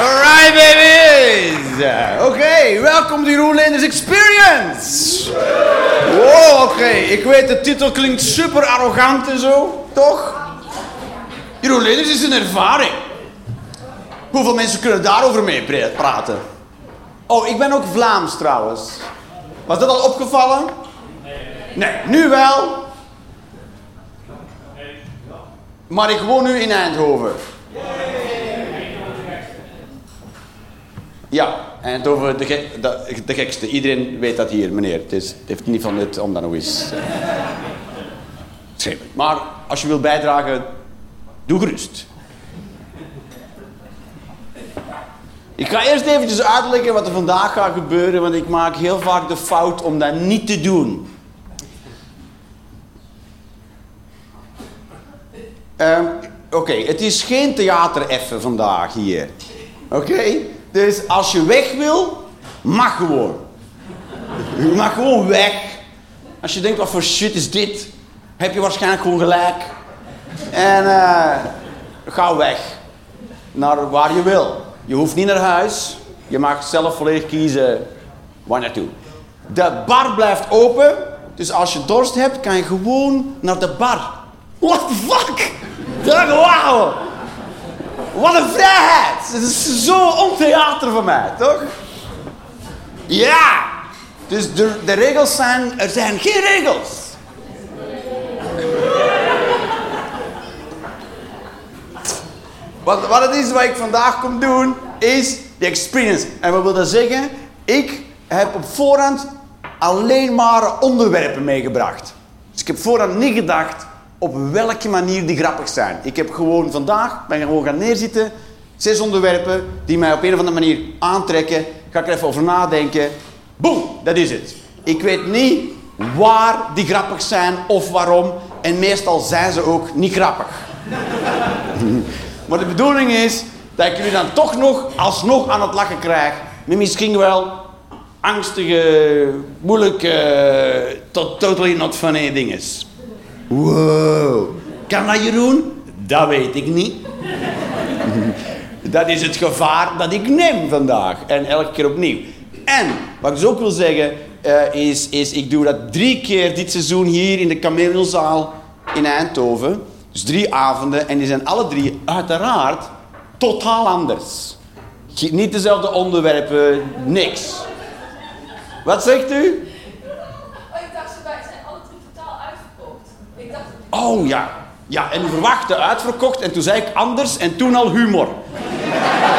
Alright, babies! Oké, welkom to Jeroen Linders Experience! Wow, oké. Ik weet, de titel klinkt super arrogant en zo, toch? Jeroen is een ervaring. Hoeveel mensen kunnen daarover mee praten? Oh, ik ben ook Vlaams trouwens. Was dat al opgevallen? Nee, nu wel. Maar ik woon nu in Eindhoven. Ja, Eindhoven, de, gek, de, de gekste. Iedereen weet dat hier, meneer. Het, is, het heeft niet van nut om dat nog eens... eh, schrijven. Maar als je wilt bijdragen, doe gerust. Ik ga eerst eventjes uitleggen wat er vandaag gaat gebeuren, want ik maak heel vaak de fout om dat niet te doen. Ehm, Oké, het is geen theatereffen vandaag hier. Oké? Dus als je weg wil, mag gewoon. Je mag gewoon weg. Als je denkt, wat voor shit is dit? Heb je waarschijnlijk gewoon gelijk. En eh, ga weg. Naar waar je wil. Je hoeft niet naar huis. Je mag zelf volledig kiezen waar naartoe. De bar blijft open. Dus als je dorst hebt, kan je gewoon naar de bar. What the fuck? Wauw. Wat een vrijheid. Het is zo ontheater van mij, toch? Ja. Dus de, regels zijn... Er zijn geen regels. Wat, wat het is wat ik vandaag kom doen, is de experience. En wat wil dat zeggen? Ik heb op voorhand alleen maar onderwerpen meegebracht. Dus ik heb voorhand niet gedacht op welke manier die grappig zijn. Ik heb gewoon vandaag, ben gewoon gaan neerzitten, zes onderwerpen die mij op een of andere manier aantrekken. Ga ik er even over nadenken. Boom, dat is het. Ik weet niet waar die grappig zijn of waarom. En meestal zijn ze ook niet grappig. Maar de bedoeling is dat ik jullie dan toch nog alsnog aan het lachen krijg. Met misschien wel angstige, moeilijke, tot totally not funny dingen. Wow. Kan dat Jeroen? Dat weet ik niet. Dat is het gevaar dat ik neem vandaag. En elke keer opnieuw. En, wat ik dus ook wil zeggen, eh, is, is ik doe dat drie keer dit seizoen hier in de Kameelzaal in Eindhoven. Dus drie avonden. En die zijn alle drie uiteraard totaal anders. Niet dezelfde onderwerpen, niks. Wat zegt u? Oh, ik dacht, ze wij zijn alle drie totaal uitverkocht. Ik dacht, Oh ja. Ja, en u verwachtte uitverkocht en toen zei ik anders en toen al humor.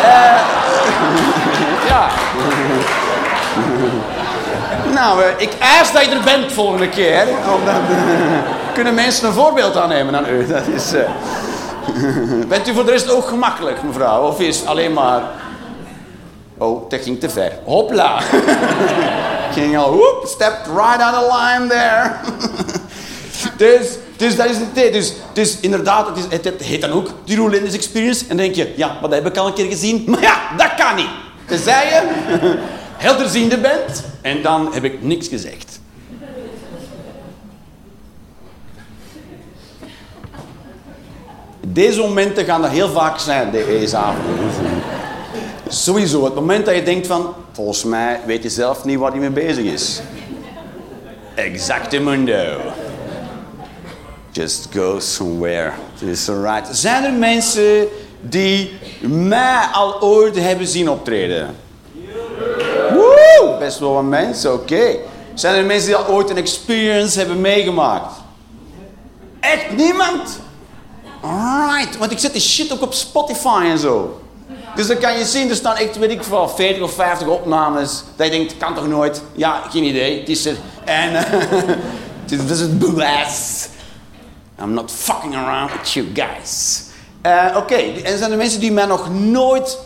Eh, ja. nou, eh, ik eis dat je er bent volgende keer. Omdat, kunnen mensen een voorbeeld aannemen aan u. Dat is, eh. Bent u voor de rest ook gemakkelijk, mevrouw? Of is alleen maar... Oh, dat ging te ver. Hopla. ging al, whoop, stepped right on the line there. Dus, dus dat is het idee. Dus, dus inderdaad, het, is, het, heet dan ook die Jeroen Linders Experience. En dan denk je, ja, maar dat heb ik al een keer gezien. Maar ja, dat kan niet. Tenzij je helderziende bent. En dan heb ik niks gezegd. Deze momenten gaan er heel vaak zijn, deze avond. Sowieso, het moment dat je denkt van... Volgens mij weet je zelf niet waar hij mee bezig is. Exactamundo. Just go somewhere. Is alright. Zijn er mensen die mij al ooit hebben zien optreden? Woe, best wel wat mensen, oké. Zijn er mensen die al ooit een experience hebben meegemaakt? Echt niemand? Alright, want ik zet die shit ook op Spotify en zo. Dus dan kan je zien, er staan echt, weet ik veel, 40 of 50 opnames. Dat je denkt, kan toch nooit? Ja, geen idee. Het is er. En het is het bewijs. I'm not fucking around with you guys. Eh, Oké, en zijn er mensen die mij nog nooit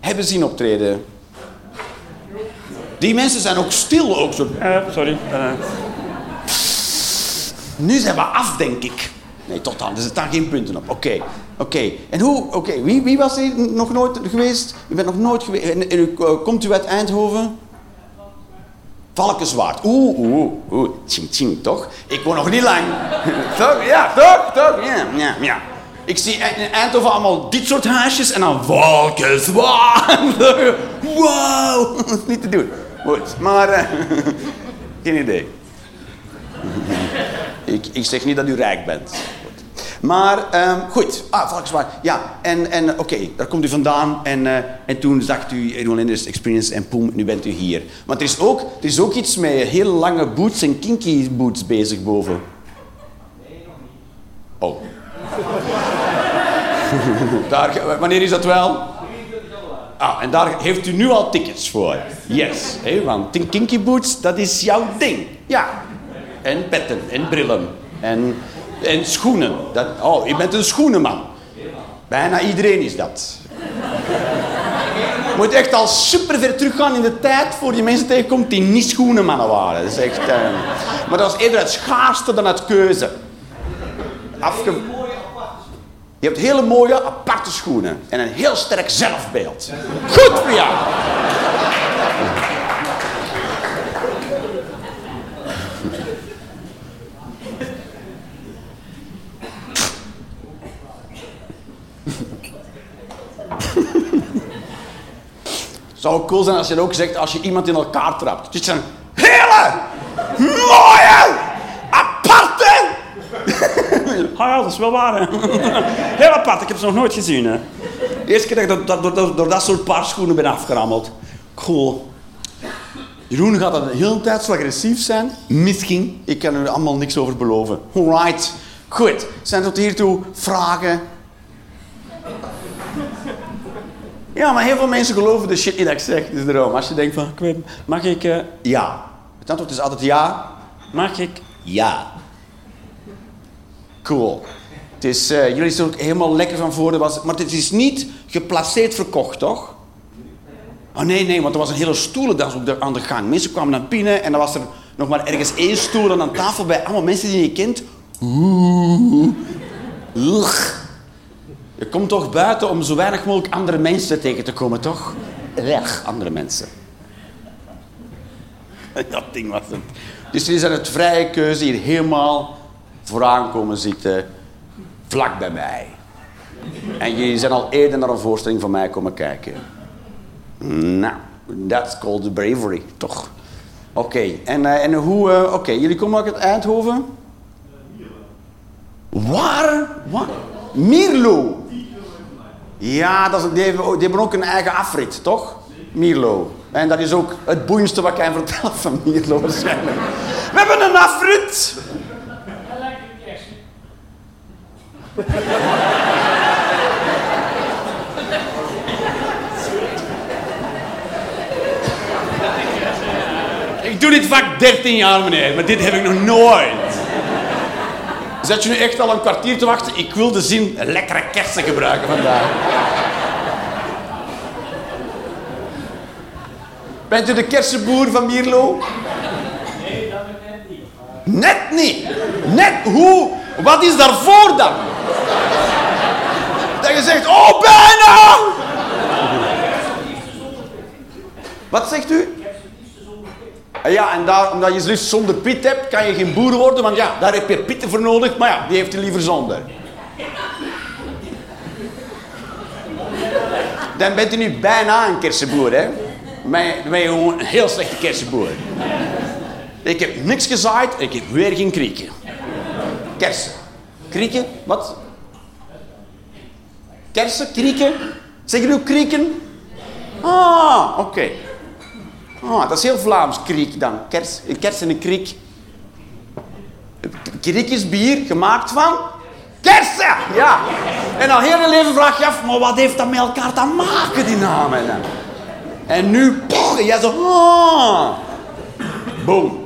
hebben zien optreden? Die mensen zijn ook stil, ook zo. Eh, sorry. eh. Nu zijn we af, denk ik. Nee, tot dan. Er staan geen punten op. Oké, oké. En hoe, oké, wie, wie was hier nog nooit geweest? U bent nog nooit geweest. En, en u, komt u uit Eindhoven? Valkenswaard. Oeh, oeh, oeh. Tjing, tjing, toch? Ik woon nog niet lang. toch? Ja, toch? Toch? Ja, ja, ja. Ik zie in Eindhoven allemaal dit soort huisjes en dan wolkjes. Wow! Niet te doen. Goed, maar uh, geen idee. ik, ik zeg niet dat u rijk bent. Maar um, goed, ah, Volkswagen. Ja, en, en oké, daar komt u vandaan. En, uh, en toen zag u Edwin Experience en poem, nu bent u hier. Maar er is ook, er is ook iets met heel lange boots en kinky boots bezig boven. Nee, nog niet. Oh. daar, wanneer is dat wel? Ah, en daar heeft u nu al tickets voor. Yes. Hey, want kinky boots, dat is jouw ding. Ja. En petten en brillen. En en schoenen. Dat, oh, je bent een schoenenman. Bijna iedereen is dat. Je moet echt al super ver teruggaan in de tijd voor je mensen tegenkomt die niet schoenenmannen waren. Dat is echt, uh... maar dat was eerder het schaarste dan het keuze. Afge... Je hebt hele mooie aparte schoenen en een heel sterk zelfbeeld. Goed voor jou! Zou cool zijn als je ook zegt als je iemand in elkaar trapt. Is een hele mooie, aparte. ah ja, dat is wel waar. Hè? Heel apart, ik heb ze nog nooit gezien. Hè? De eerste keer dat ik door, door, door, dat soort paar schoenen ben afgerammeld. Cool. Jeroen gaat dan de hele tijd zo agressief zijn. Misschien. Ik kan er allemaal niks over beloven. Alright. Goed. Zijn tot hiertoe vragen, Ja, maar heel veel mensen geloven de shit niet dat ik zeg. Dus daarom, als je denkt van, mag ik... Uh, ja. Het antwoord is altijd ja. Mag ik? Ja. Cool. Het is, uh, jullie zijn ook helemaal lekker van voren. Was, maar het is niet geplaceerd verkocht, toch? Oh nee, nee, want er was een hele stoelendans op aan de gang. Mensen kwamen naar binnen en dan was er nog maar ergens één stoel aan tafel bij allemaal mensen die je kent. Oeh. Je komt toch buiten om zo weinig mogelijk andere mensen tegen te komen, toch? Weg, andere mensen. Dat ding was het. Dus jullie zijn het vrije keuze hier helemaal vooraan komen zitten, vlak bij mij. En jullie zijn al eerder naar een voorstelling van mij komen kijken. Nou, that's called bravery, toch? Oké, en, uh, en hoe... Uh, Oké, jullie komen uit Eindhoven? Waar? Waar? Mierlo. Ja, dat is, die, hebben, die hebben ook een eigen afrit, toch? Mierlo. En dat is ook het boeiendste wat ik kan vertellen van Mierlo waarschijnlijk. We hebben een afrit! Ik doe dit vak 13 jaar, meneer, maar dit heb ik nog nooit. Zet je nu echt al een kwartier te wachten? Ik wil de zin lekkere kersen gebruiken vandaag. Bent u de kersenboer van Mierlo? Nee, dat net niet. Net niet? Net hoe? Wat is daarvoor dan? Dat je zegt, oh bijna! Wat zegt u? Ja, en daar, omdat je liefst zonder Piet hebt, kan je geen boer worden, want ja, daar heb je Pieter voor nodig, maar ja, die heeft je liever zonder. Dan bent u nu bijna een kersenboer, hè? Dan ben je gewoon een heel slechte kersenboer. Ik heb niks gezaaid, ik heb weer geen krieken. Kersen. Krieken? Wat? Kersen? Krieken? Zeg je nu krieken? Ah, oké. Ah, dat is heel Vlaams, kriek dan. Kers, kers en een kriek. Kriek is bier gemaakt van kersen. Ja. En al heel leven vraag je af, maar wat heeft dat met elkaar te maken, die namen? En nu, en jij zo, ah. Boom.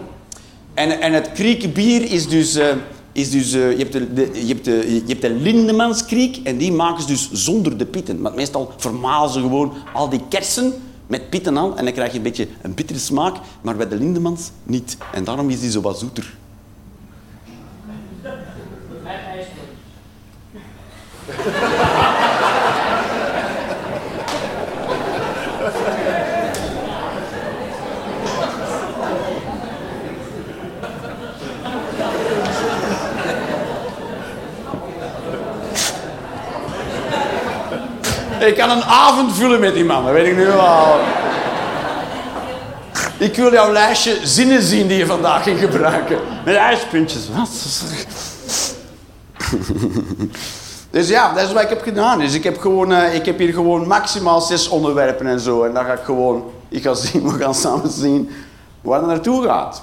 En, en het kriekbier is dus... Uh, is dus, uh, je, hebt de, je, hebt de, je hebt de Lindemans-kriek en die maken ze dus zonder de pitten. Maar meestal vermalen ze gewoon al die kersen met pitten al en dan krijg je een beetje een bittere smaak, maar bij de Lindemans niet. En daarom is die zo wat zoeter. Ik kan een avond vullen met die man, dat weet ik nu wel. Ik wil jouw lijstje zinnen zien die je vandaag ging gebruiken. Met ijspuntjes. Wat? Dus ja, dat is wat ik heb gedaan. Dus ik heb, gewoon, uh, ik heb hier gewoon maximaal zes onderwerpen en zo. En dan ga ik gewoon, ik ga zien, we gaan samen zien waar het naartoe gaat.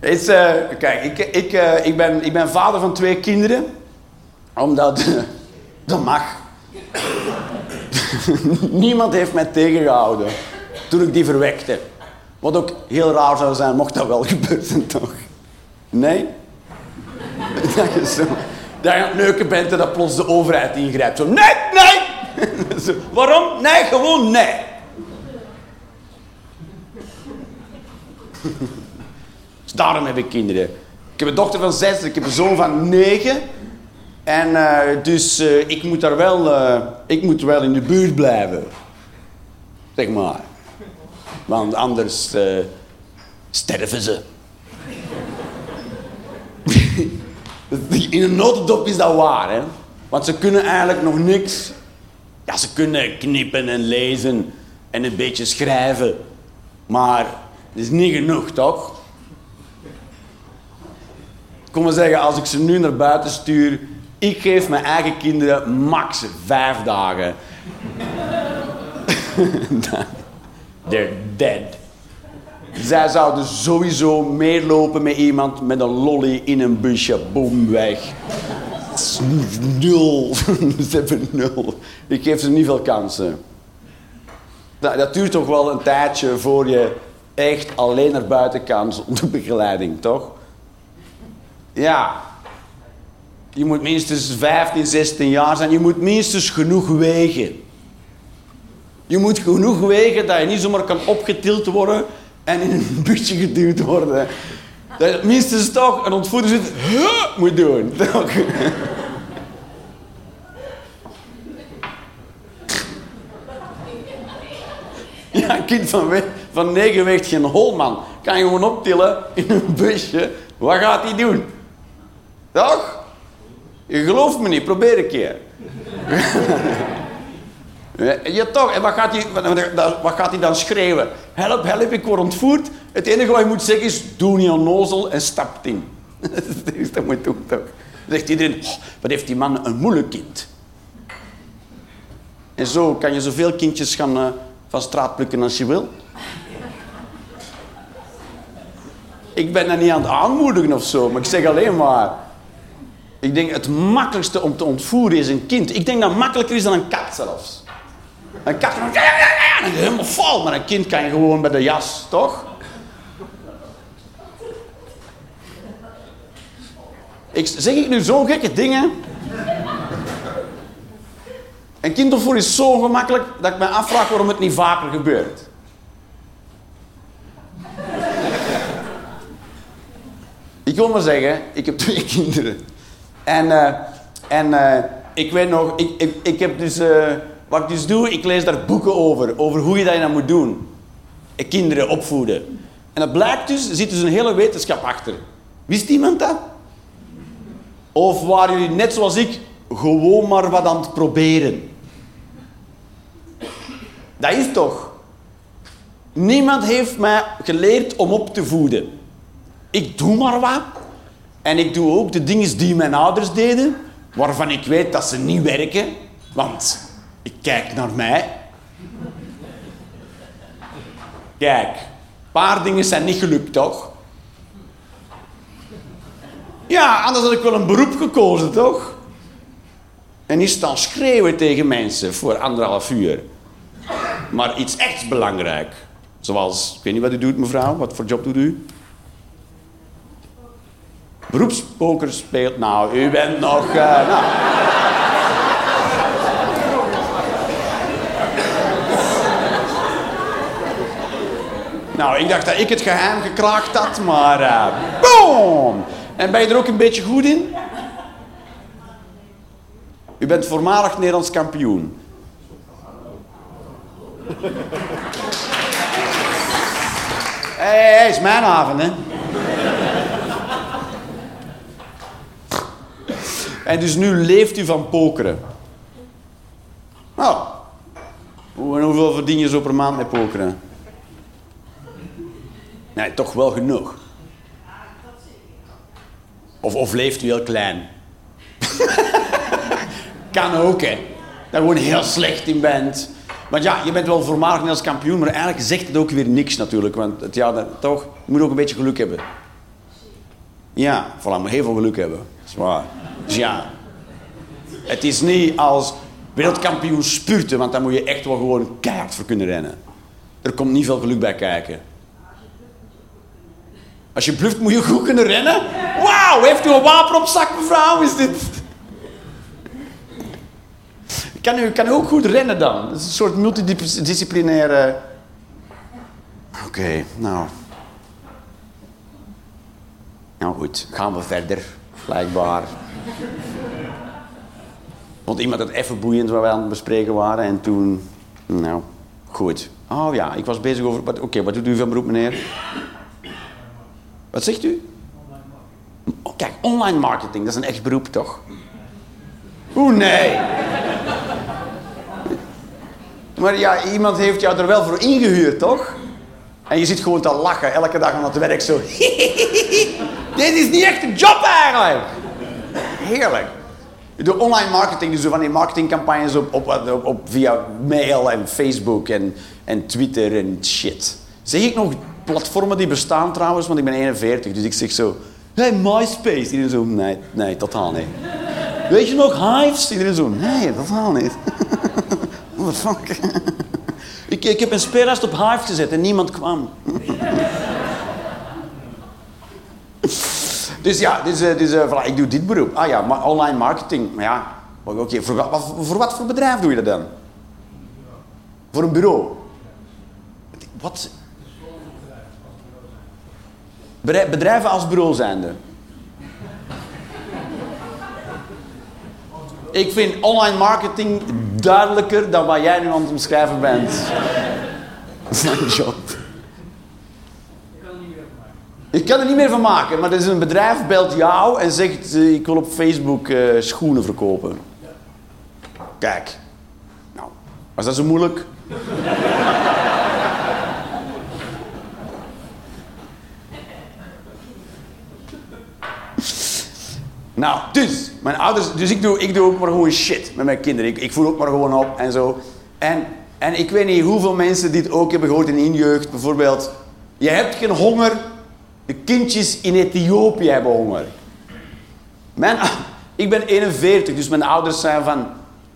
Is, uh, kijk, ik, ik, uh, ik, ben, ik ben vader van twee kinderen. Omdat, dat mag. Niemand heeft mij tegengehouden toen ik die verwekte. Wat ook heel raar zou zijn, mocht dat wel gebeurd zijn, toch? Nee? Dat je zo... Dat het neuken bent en dat plots de overheid ingrijpt. Zo, nee, nee! Waarom? Nee, gewoon nee. Dus daarom heb ik kinderen. Ik heb een dochter van zes, ik heb een zoon van negen. En uh, dus uh, ik moet daar wel, uh, ik moet wel in de buurt blijven. Zeg maar. Want anders sterven ze. In een notendop is dat waar, hè? Want ze kunnen eigenlijk nog niks. Ja, ze kunnen knippen en lezen en een beetje schrijven. Maar het is niet genoeg, toch? Kom maar zeggen, als ik ze nu naar buiten stuur, ik geef mijn eigen kinderen max vijf dagen. They're dead. Zij zouden sowieso meelopen met iemand met een lolly in een busje. Boom, weg. Nul. Ze hebben nul. Ik geef ze niet veel kansen. Dat, dat duurt toch wel een tijdje voor je echt alleen naar buiten kan zonder begeleiding, toch? Ja. Je moet minstens 15, 16 jaar zijn. Je moet minstens genoeg wegen. Je moet genoeg wegen dat je niet zomaar kan opgetild worden en in een busje geduwd worden. Dat je minstens toch een ontvoerder moet doen. Ja, een kind van, van negen weegt geen holman. Kan je gewoon optillen in een busje. Wat gaat hij doen? Toch? Je gelooft me niet, probeer een keer. Ja, toch. En wat gaat, hij, dan schreeuwen? Help, help, ik word ontvoerd. Het enige wat je moet zeggen is, doe niet onnozel en stapt in. dat is dat moet doen, toch? Dan zegt iedereen, oh, wat heeft die man een moeilijk kind. En zo kan je zoveel kindjes gaan uh, van straat plukken als je wil. Ik ben dat niet aan het aanmoedigen of zo, maar ik zeg alleen maar... Ik denk het makkelijkste om te ontvoeren is een kind. Ik denk dat het makkelijker is dan een kat zelfs. Een kat en helemaal vol. Maar een kind kan je gewoon bij de jas, toch? Ik, zeg ik nu zo'n gekke dingen? Een kind opvoeren is zo gemakkelijk dat ik me afvraag waarom het niet vaker gebeurt. ik wil maar zeggen, ik heb twee kinderen. En, uh, en uh, ik weet nog, ik, ik, ik heb dus... Uh, wat ik dus doe, ik lees daar boeken over. Over hoe je dat dan moet doen. Kinderen opvoeden. En dat blijkt dus, er zit dus een hele wetenschap achter. Wist iemand dat? Of waren jullie net zoals ik gewoon maar wat aan het proberen? Dat is toch? Niemand heeft mij geleerd om op te voeden. Ik doe maar wat. En ik doe ook de dingen die mijn ouders deden, waarvan ik weet dat ze niet werken. Want ik kijk naar mij. Kijk, een paar dingen zijn niet gelukt, toch? Ja, anders had ik wel een beroep gekozen, toch? En niet staan schreeuwen tegen mensen voor anderhalf uur. Maar iets echt belangrijk. Zoals, ik weet niet wat u doet, mevrouw. Wat voor job doet u? Beroepspoker speelt. Nou, u bent nog. Uh, nou. Nou, ik dacht dat ik het geheim gekraakt had, maar... Uh, boom! En ben je er ook een beetje goed in? U bent voormalig Nederlands kampioen. Hé, hey, is mijn avond, hè? En dus nu leeft u van pokeren. Nou, en hoeveel verdien je zo per maand met pokeren? Nee, toch wel genoeg. Of, of leeft u heel klein? kan ook, hè. Dat je gewoon heel slecht in bent. Want ja, je bent wel voormalig Nederlands kampioen, maar eigenlijk zegt het ook weer niks natuurlijk. Want het, ja, dat, toch, je moet ook een beetje geluk hebben. Ja, je moet heel veel geluk hebben. Dat is waar. Dus ja, het is niet als wereldkampioen spurten, want daar moet je echt wel gewoon keihard voor kunnen rennen. Er komt niet veel geluk bij kijken. Als je bluft moet je goed kunnen rennen. Wauw, heeft u een wapen op zak, mevrouw? Is dit... Kan u, kan u ook goed rennen dan? Het is een soort multidisciplinaire... Oké, nou... Nou goed, gaan we verder. Blijkbaar. Vond iemand het even boeiend waar wij aan het bespreken waren en toen... Nou, goed. Oh ja, ik was bezig over... Oké, wat doet u van beroep, meneer? Wat zegt u? Oh, kijk, online marketing, dat is een echt beroep, toch? Oeh, nee. Maar ja, iemand heeft jou er wel voor ingehuurd, toch? En je zit gewoon te lachen elke dag aan het werk zo. Dit is niet echt een job eigenlijk. Heerlijk. Doet online marketing, dus van die marketingcampagnes op, op, op, op, via mail en Facebook en, en Twitter en shit. Zeg ik nog platformen die bestaan trouwens, want ik ben 41, dus ik zeg zo... Hey, MySpace. Iedereen zo, nee, nee, totaal niet. Weet je nog Hives? Iedereen zo, nee, totaal niet. What the fuck? ik, ik heb een speerrest op Hive gezet en niemand kwam. Dus ja, dus, dus, ik doe dit beroep. Ah ja, maar online marketing. Maar ja, oké, voor, wat- voor bedrijf doe je dat dan? Voor een bureau. Wat? Bedrij- Bedrijven als bureau zijnde. Ik vind online marketing duidelijker dan wat jij nu aan het omschrijven bent. Mijn job. Ik kan er niet meer van maken, maar er is een bedrijf belt jou en zegt eh, ik wil op Facebook eh, schoenen verkopen. Kijk, nou, was dat zo moeilijk? Nou, dus, mijn ouders, dus ik doe, ik doe ook maar gewoon shit met mijn kinderen. Ik, ik voel ook maar gewoon op en zo. En, en ik weet niet hoeveel mensen dit ook hebben gehoord in jeugd. Bijvoorbeeld, je hebt geen honger, de kindjes in Ethiopië hebben honger. Mijn, ik ben 41, dus mijn ouders zijn van,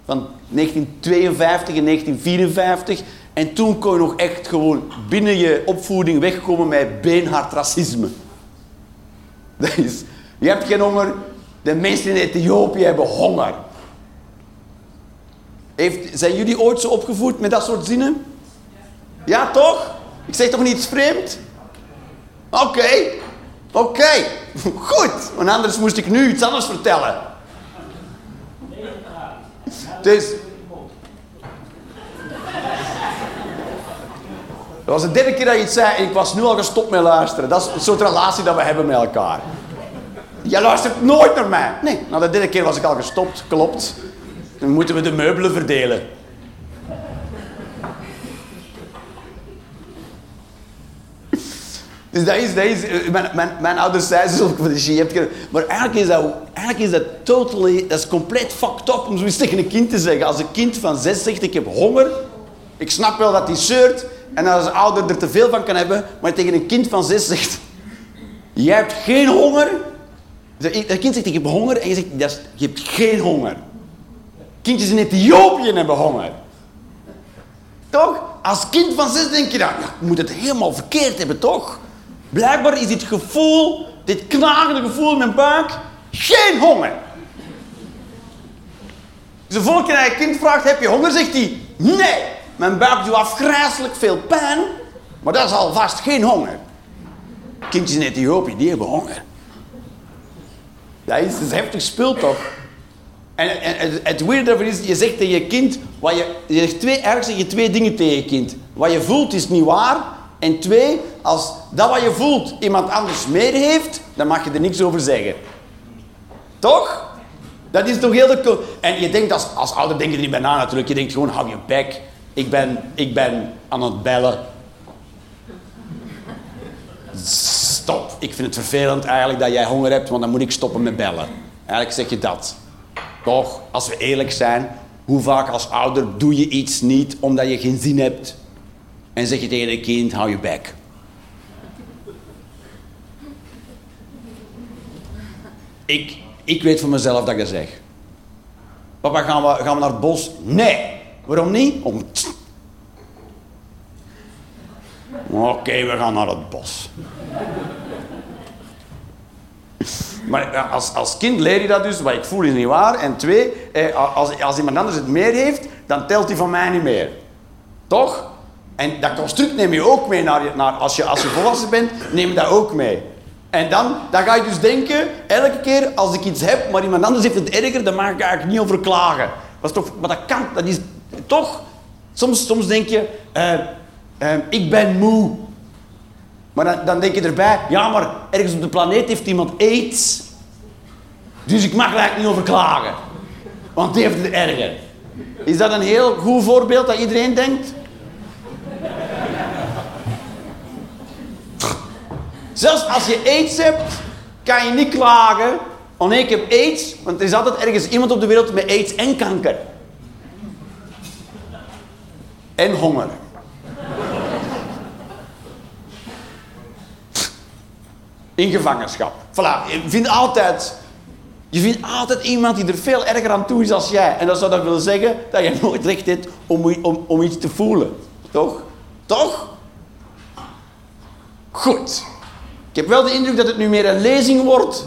van 1952 en 1954. En toen kon je nog echt gewoon binnen je opvoeding wegkomen met beenhard racisme. Je hebt geen honger, de mensen in Ethiopië hebben honger. Heeft, zijn jullie ooit zo opgevoed met dat soort zinnen? Ja, toch? Ik zeg toch niet vreemd? Oké, oké, goed. Want anders moest ik nu iets anders vertellen. Dus. Dat was de derde keer dat je iets zei en ik was nu al gestopt met luisteren. Dat is het soort relatie dat we hebben met elkaar. Jij luistert nooit naar mij. Nee, nou de derde keer was ik al gestopt, klopt. Dan moeten we de meubelen verdelen. Dus dat is, dat is eh, mijn, mijn, mijn ouders zeiden zo van je hebt Maar eigenlijk is, dat, eigenlijk is dat totally, dat is compleet fucked up om zoiets tegen een kind te zeggen. Als een kind van zes zegt ik heb honger, ik snap wel dat hij zeurt en als een ouder er te veel van kan hebben, maar tegen een kind van zes zegt, jij hebt geen honger. Dat kind zegt ik heb honger en je zegt je hebt geen honger. Kindjes in Ethiopië hebben honger. Toch? Als kind van zes denk je dan, ja, moet het helemaal verkeerd hebben, toch? Blijkbaar is dit gevoel, dit knagende gevoel in mijn buik, geen honger. Dus de volgende keer je een kind vraagt, heb je honger? Zegt hij, nee. Mijn buik doet afgrijzelijk veel pijn, maar dat is alvast geen honger. Kindjes in Ethiopië, die hebben honger. Dat is, is heftig spul toch? En het weird daarvan is, je zegt tegen je kind, wat je, je zegt twee, eigenlijk zeg je twee dingen tegen je kind. Wat je voelt is niet waar. En twee, als dat wat je voelt iemand anders meer heeft, dan mag je er niks over zeggen. Toch? Dat is toch heel de... En je denkt als, als ouder denk je er niet bij na natuurlijk. Je denkt gewoon, hou je bek. Ik ben, ik ben aan het bellen. Stop. Ik vind het vervelend eigenlijk dat jij honger hebt, want dan moet ik stoppen met bellen. Eigenlijk zeg je dat. Toch, als we eerlijk zijn, hoe vaak als ouder doe je iets niet omdat je geen zin hebt? En zeg je tegen een kind, hou je bek. Ik, ik weet van mezelf dat ik zeg. Papa, gaan we, gaan we naar het bos? Nee. Waarom niet? Om... Oké, we gaan naar het bos. Maar als, als kind leer je dat dus, wat ik voel is niet waar. En twee, eh, als, als iemand anders het meer heeft, dan telt hij van mij niet meer. Toch? En dat construct neem je ook mee naar, naar als, je, als je volwassen bent, neem je dat ook mee. En dan, dan ga je dus denken, elke keer als ik iets heb, maar iemand anders heeft het erger, dan mag ik eigenlijk niet over klagen. Toch, maar dat kan, dat is toch, soms, soms denk je, eh, eh, ik ben moe. Maar dan, dan denk je erbij, ja, maar ergens op de planeet heeft iemand aids. Dus ik mag eigenlijk niet over klagen. Want die heeft het erger. Is dat een heel goed voorbeeld dat iedereen denkt? Zelfs als je aids hebt, kan je niet klagen. Oh nee, ik heb aids. Want er is altijd ergens iemand op de wereld met aids en kanker. En honger. In gevangenschap. Voilà, je vindt altijd... Je vindt altijd iemand die er veel erger aan toe is als jij. En dat zou dan willen zeggen dat je nooit recht hebt om, om, om iets te voelen. Toch? Toch? Goed. Ik heb wel de indruk dat het nu meer een lezing wordt.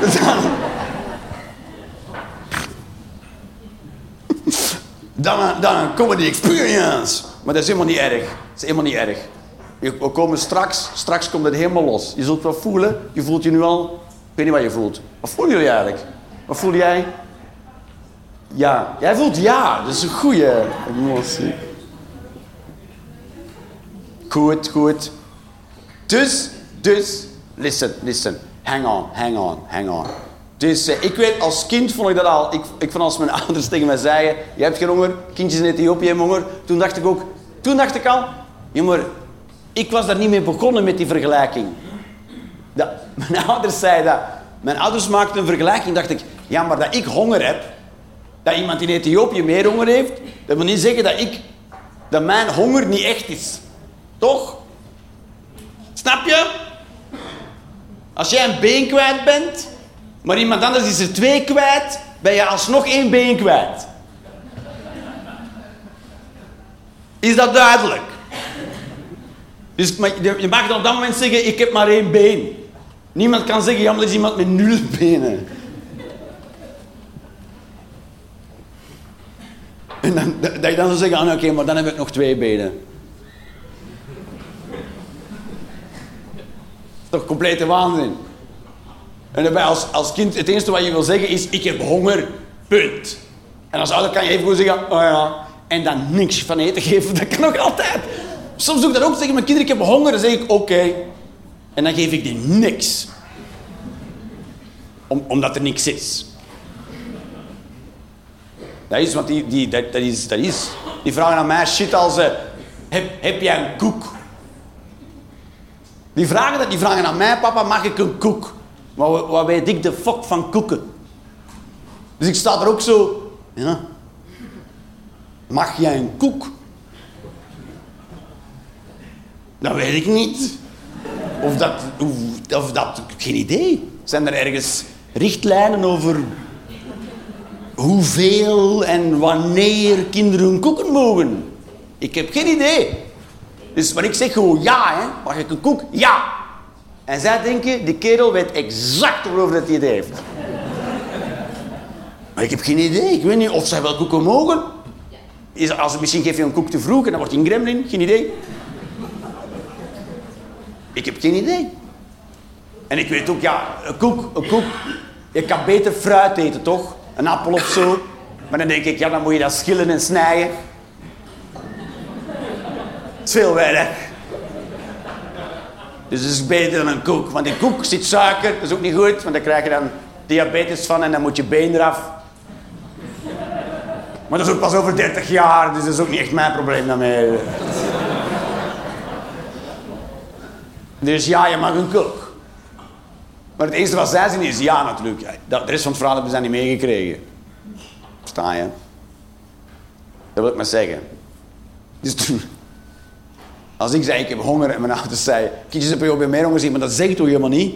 Dan, dan, een, dan een comedy experience. Maar dat is helemaal niet erg. Is helemaal niet erg. Je- We komen straks, straks komt het helemaal los. Je zult wel voelen. Je voelt je nu al. Ik weet niet wat je voelt. Wat voelen jullie eigenlijk? Wat voel jij? Ja. Jij voelt ja. Dat is een goede emotie. Goed, goed. Dus, dus, listen, listen. Hang on, hang on, hang on. Dus eh, ik weet, als kind vond ik dat al. Ik, ik vond als mijn ouders tegen mij zeiden: Je hebt geen honger, kindjes in Ethiopië hebben honger. Toen dacht ik ook, toen dacht ik al, jongen, ik was daar niet mee begonnen met die vergelijking. Dat, mijn ouders zeiden dat. Mijn ouders maakten een vergelijking, dacht ik, ja, maar dat ik honger heb, dat iemand in Ethiopië meer honger heeft, dat wil niet zeggen dat ik, dat mijn honger niet echt is. Toch? Snap je? Als jij een been kwijt bent, maar iemand anders is er twee kwijt, ben je alsnog één been kwijt. Is dat duidelijk? Dus je mag dan op dat moment zeggen, ik heb maar één been. Niemand kan zeggen, ja, maar is iemand met nul benen. En dan, dat je dan zou zeggen, ah, oké, maar dan heb ik nog twee benen. Toch complete waanzin. En daarbij als, als kind, het enige wat je wil zeggen is, ik heb honger, punt. En als ouder kan je even gewoon zeggen, oh ja, en dan niks van eten geven, dat kan nog altijd. Soms doe ik dat ook, tegen mijn kinderen, ik heb honger, dan zeg ik, oké. En dan geef ik die niks. Om, omdat er niks is. Dat is, want die, die, dat, dat is, dat is. Die vragen aan mij shit als, eh, heb, heb jij een koek? Die vragen dat, die vragen aan mij, papa, mag ik een koek? Maar wat, weet ik de fuck van koeken? Dus ik sta er ook zo, ja. Mag jij een koek? Dat weet ik niet. Of dat, of, of dat, geen idee. Zijn er ergens richtlijnen over hoeveel en wanneer kinderen koeken mogen? Ik heb geen idee. Dus maar ik zeg gewoon ja, hè. Mag ik een koek? Ja. En zij denken, die kerel weet exact waarover dat hij het heeft. Maar ik heb geen idee. Ik weet niet of zij wel koeken mogen. Is, als, misschien geef je een koek te vroeg en dan wordt hij een gremlin. Geen idee. Ik heb geen idee. En ik weet ook, ja, een koek, een koek. Je kan beter fruit eten, toch? Een appel of zo. Maar dan denk ik, ja, dan moet je dat schillen en snijden. Veel werk. Dus het is beter dan een koek. Want in koek zit suiker, dat is ook niet goed, want dan krijg je dan diabetes van en dan moet je been eraf. Maar dat is ook pas over 30 jaar, dus dat is ook niet echt mijn probleem daarmee. Dus ja, je mag een kulk. Maar het eerste wat zij zien is ja natuurlijk. De rest van het verhaal hebben ze niet meegekregen. Sta je? Dat wil ik maar zeggen. Dus als ik zei ik heb honger en mijn ouders zei, kindjes heb je ook meer honger zien, maar dat zeg je toch helemaal niet?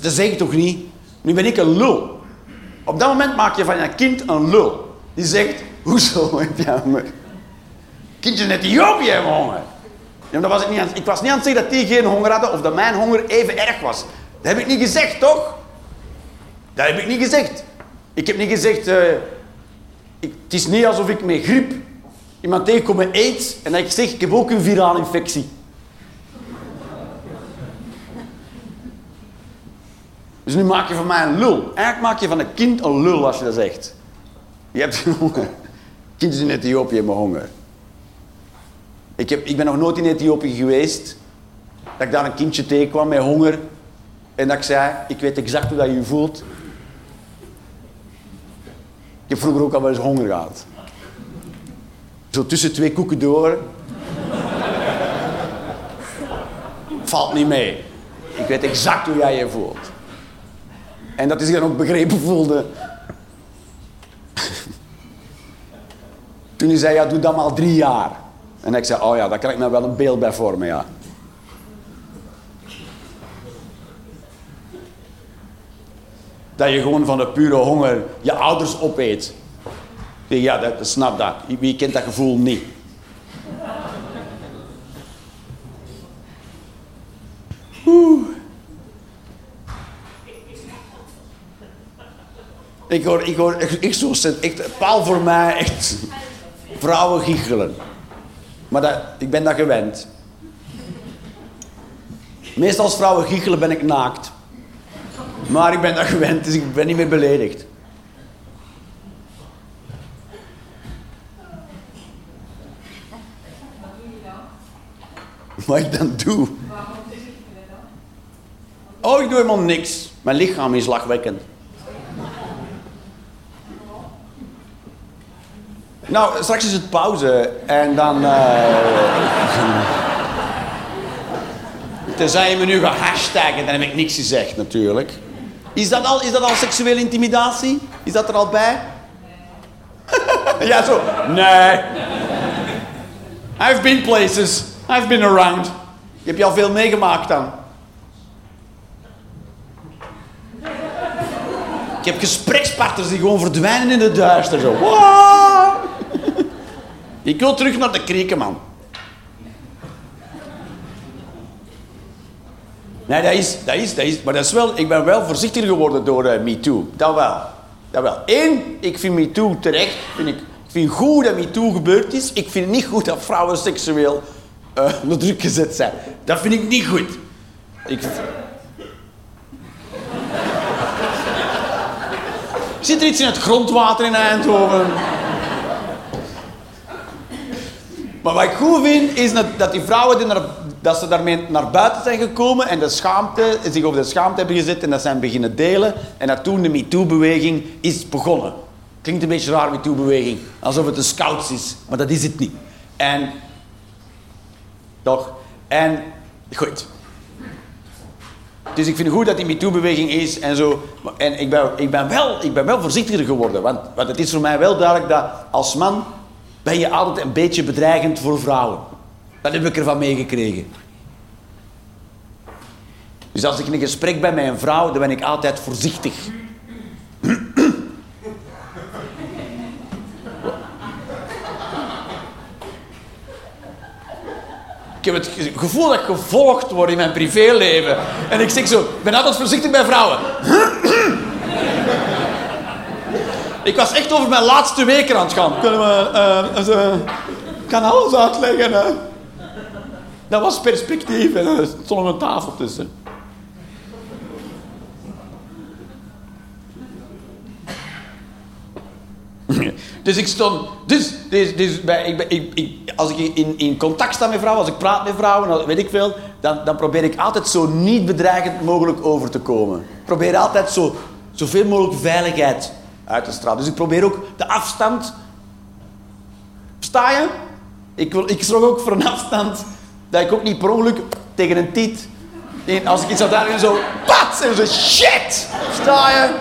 Dat, zeg je toch niet? Nu ben ik een lul. Op dat moment maak je van je kind een lul. Die zegt, hoezo heb je honger? Kindjes in Ethiopië hebben honger. Ja, dat was ik, niet aan, ik was niet aan het zeggen dat die geen honger hadden of dat mijn honger even erg was. Dat heb ik niet gezegd, toch? Dat heb ik niet gezegd. Ik heb niet gezegd, ik, het is niet alsof ik met griep iemand tegenkom met aids en dat ik zeg, ik heb ook een virale infectie. Dus nu maak je van mij een lul. Eigenlijk maak je van een kind een lul als je dat zegt. Je hebt honger. Kindjes in Ethiopië hebben honger. Ik, heb, ik ben nog nooit in Ethiopië geweest. Dat ik daar een kindje tegenkwam met honger. En dat ik zei, ik weet exact hoe dat je je voelt. Ik heb vroeger ook al wel eens honger gehad. Zo tussen twee koeken door. Valt niet mee. Ik weet exact hoe jij je voelt. En dat is dan ook begrepen voelde. Toen hij zei, ja, doe dat maar drie jaar. En ik zei, oh ja, daar kan ik me wel een beeld bij vormen, ja. Dat je gewoon van de pure honger je ouders opeet. Ja, dat, snap dat. Wie kent dat gevoel niet? Oeh. Ik hoor, ik hoor, echt, paal voor mij, echt, vrouwen giechelen. Maar dat, ik ben dat gewend. Meestal als vrouwen giechelen ben ik naakt. Maar ik ben dat gewend, dus ik ben niet meer beledigd. Wat ik dan doe? Oh, ik doe helemaal niks. Mijn lichaam is lachwekkend. Nou, straks is het pauze en dan. Uh, tenzij je me nu gaat hashtaggen, dan heb ik niks gezegd natuurlijk. Is dat al, is dat al seksuele intimidatie? Is dat er al bij? ja, zo. Nee. I've been places. I've been around. Je hebt je al veel meegemaakt dan. Ik heb gesprekspartners die gewoon verdwijnen in de duister. Zo. Ik wil terug naar de krieken, man. Nee, dat is, dat is, dat is, maar dat is wel, ik ben wel voorzichtiger geworden door uh, MeToo. Dat wel. Dat wel. Eén, ik vind MeToo terecht. Ik, ik vind goed dat MeToo gebeurd is. Ik vind niet goed dat vrouwen seksueel uh, druk gezet zijn. Dat vind ik niet goed. Ik... Zit er iets in het grondwater in Eindhoven? Maar wat ik goed vind, is dat, die vrouwen die dat ze daarmee naar buiten zijn gekomen en de schaamte, zich over de schaamte hebben gezet en dat zijn beginnen delen. En dat toen de MeToo-beweging is begonnen. Klinkt een beetje raar, MeToo-beweging. Alsof het een scouts is, maar dat is het niet. En... Toch? En... Goed. Dus ik vind het goed dat die MeToo-beweging is en zo. En ik ben, ik ben, wel, ik ben wel voorzichtiger geworden. Want, want het is voor mij wel duidelijk dat als man ben je altijd een beetje bedreigend voor vrouwen. Dat heb ik ervan meegekregen. Dus als ik in een gesprek ben met een vrouw, dan ben ik altijd voorzichtig. Ik heb het gevoel dat ik gevolgd word in mijn privéleven. En ik zeg zo, ik ben altijd voorzichtig bij vrouwen. Ik was echt over mijn laatste weken aan het gaan. Kunnen we... Uh, uh, kan alles uitleggen. Hè? Dat was perspectief en er stond een tafel tussen. Dus ik stond. Dus, dus, dus ik, ik, als ik in, in contact sta met vrouwen, als ik praat met vrouwen, weet ik veel, dan, dan probeer ik altijd zo niet bedreigend mogelijk over te komen. Ik probeer altijd zo zoveel mogelijk veiligheid uit te stralen. Dus ik probeer ook de afstand. Sta je? Ik, ik zorg ook voor een afstand dat ik ook niet per ongeluk tegen een tiet. en Als ik iets zou doen, zo. Pat! En zo shit! Sta je?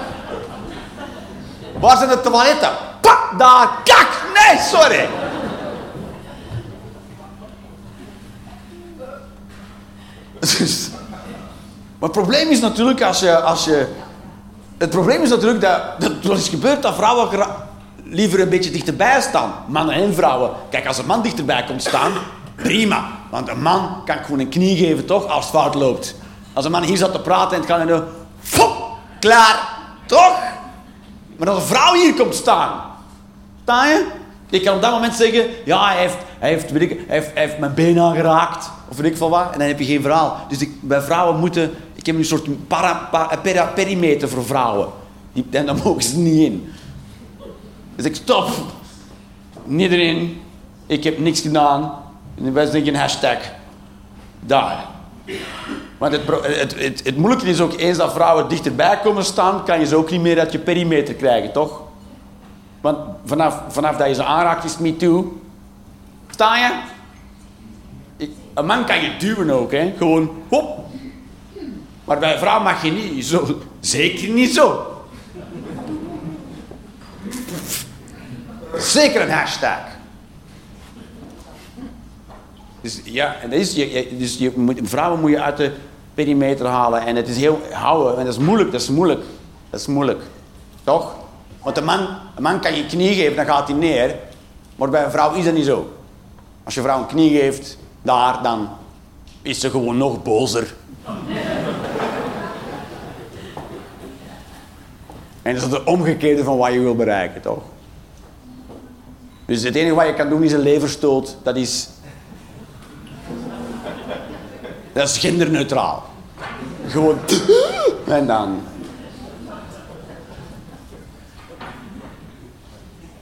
Waar zijn de toiletten? Daar! Kak! Nee, sorry! Maar het probleem is natuurlijk als je, als je. Het probleem is natuurlijk dat. Dat er is gebeurd dat vrouwen liever een beetje dichterbij staan. Mannen en vrouwen. Kijk, als een man dichterbij komt staan, prima. Want een man kan gewoon een knie geven, toch? Als het fout loopt. Als een man hier zat te praten en het kan en dan. Klaar, toch? Maar als een vrouw hier komt staan, Ik kan op dat moment zeggen, ja, hij heeft, heeft, mijn been aangeraakt. Of weet ik veel wat. En dan heb je geen verhaal. Dus ik, bij vrouwen moeten... Ik heb een soort para, pa- pera- perimeter voor vrouwen. Die, en daar mogen ze niet in. Dus ik stop. Niet erin. Ik heb niks gedaan. En wij zeggen hashtag. Daar. Want het, het, het, het moeilijke is ook, eens dat vrouwen dichterbij komen staan, kan je ze ook niet meer uit je perimeter krijgen, toch? Want vanaf, vanaf dat je ze aanraakt, is me too. Sta je? Een man kan je duwen ook, hè? Gewoon, hop. Maar bij een vrouw mag je niet zo. Zeker niet zo. Zeker een hashtag. Dus ja, en dat is, je, je- dus je moet, vrouwen moet je uit de perimeter halen. En het is heel houden. En dat is moeilijk, dat is moeilijk. Dat is moeilijk. Toch? Want een man, een man kan je knie geven, dan gaat hij neer. Maar bij een vrouw is dat niet zo. Als je vrouw een knie geeft, daar, dan is ze gewoon nog bozer. en dat is het omgekeerde van wat je wil bereiken, toch? Dus het enige wat je kan doen is een leverstoot. Dat is... Dat is genderneutraal. Gewoon... En dan...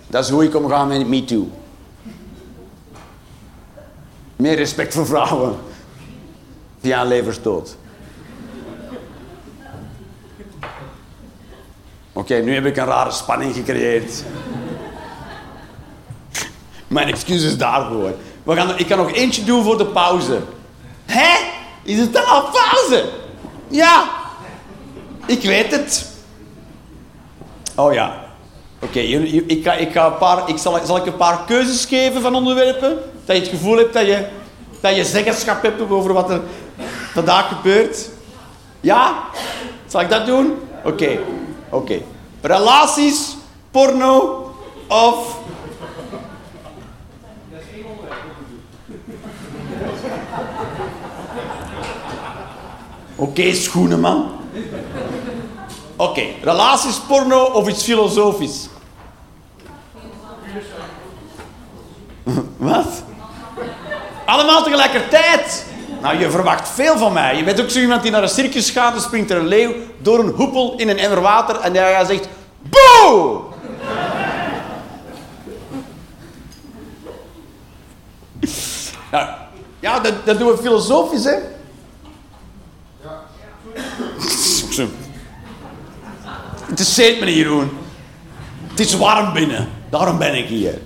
Dat is hoe ik omga met MeToo. Meer respect voor vrouwen. Via een leverstoot. Oké, nu heb ik een rare spanning gecreëerd. Mijn excuses daarvoor. Ik kan nog eentje doen voor de pauze. Hé? Is het dan al pauze? Ja. Ik weet het. Oh ja. Oké, jullie- ik, ga, ik, ga een paar, ik zal, zal ik een paar keuzes geven van onderwerpen? Dat je het gevoel hebt dat je, dat je zeggenschap hebt over wat er vandaag gebeurt? Ja? Zal ik dat doen? Oké. Oké. Relaties, porno of... Oké, schoenen, man. Oké, relaties, porno of iets filosofisch? Wat? Allemaal tegelijkertijd. Nou, je verwacht veel van mij. Je bent ook zo iemand die naar een circus gaat en springt er een leeuw door een hoepel in een emmer water en jij zegt boe! Nou, ja, dat, dat doen we filosofisch, hè? Het is zeet, meneer Jeroen. Het is warm binnen. Daarom ben ik hier.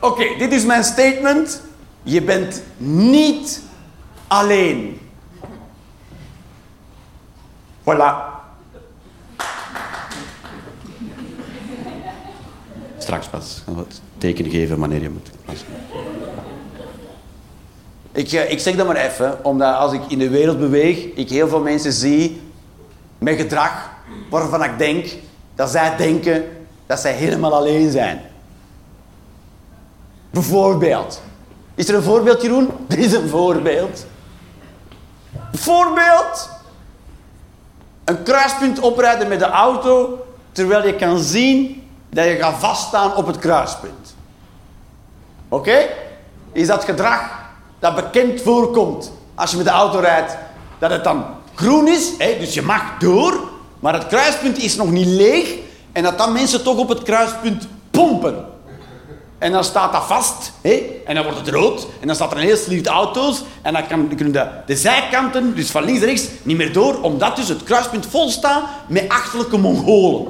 Oké, dit is mijn statement. Je bent niet alleen. Voilà. Straks pas. Het teken geven wanneer je moet. Ik, eh, ik zeg dat maar even, omdat als ik in de wereld beweeg, ik heel veel mensen zie met gedrag waarvan ik denk dat zij denken dat zij helemaal alleen zijn. Bijvoorbeeld. Is er een voorbeeld, Jeroen? Dit is een voorbeeld. Voorbeeld. Een kruispunt oprijden met de auto, terwijl je kan zien dat je gaat vaststaan op het kruispunt. Oké? Is dat gedrag dat bekend voorkomt als je met de auto rijdt, dat het dan groen is, hè? dus je mag door, maar het kruispunt is nog niet leeg en dat dan mensen toch op het kruispunt pompen. En dan staat dat vast. En dan wordt het rood. En dan staat er een heel sliert auto's. En dan kan, kunnen de, zijkanten, dus van links en rechts, niet meer door. Omdat dus het kruispunt vol staat met achterlijke Mongolen.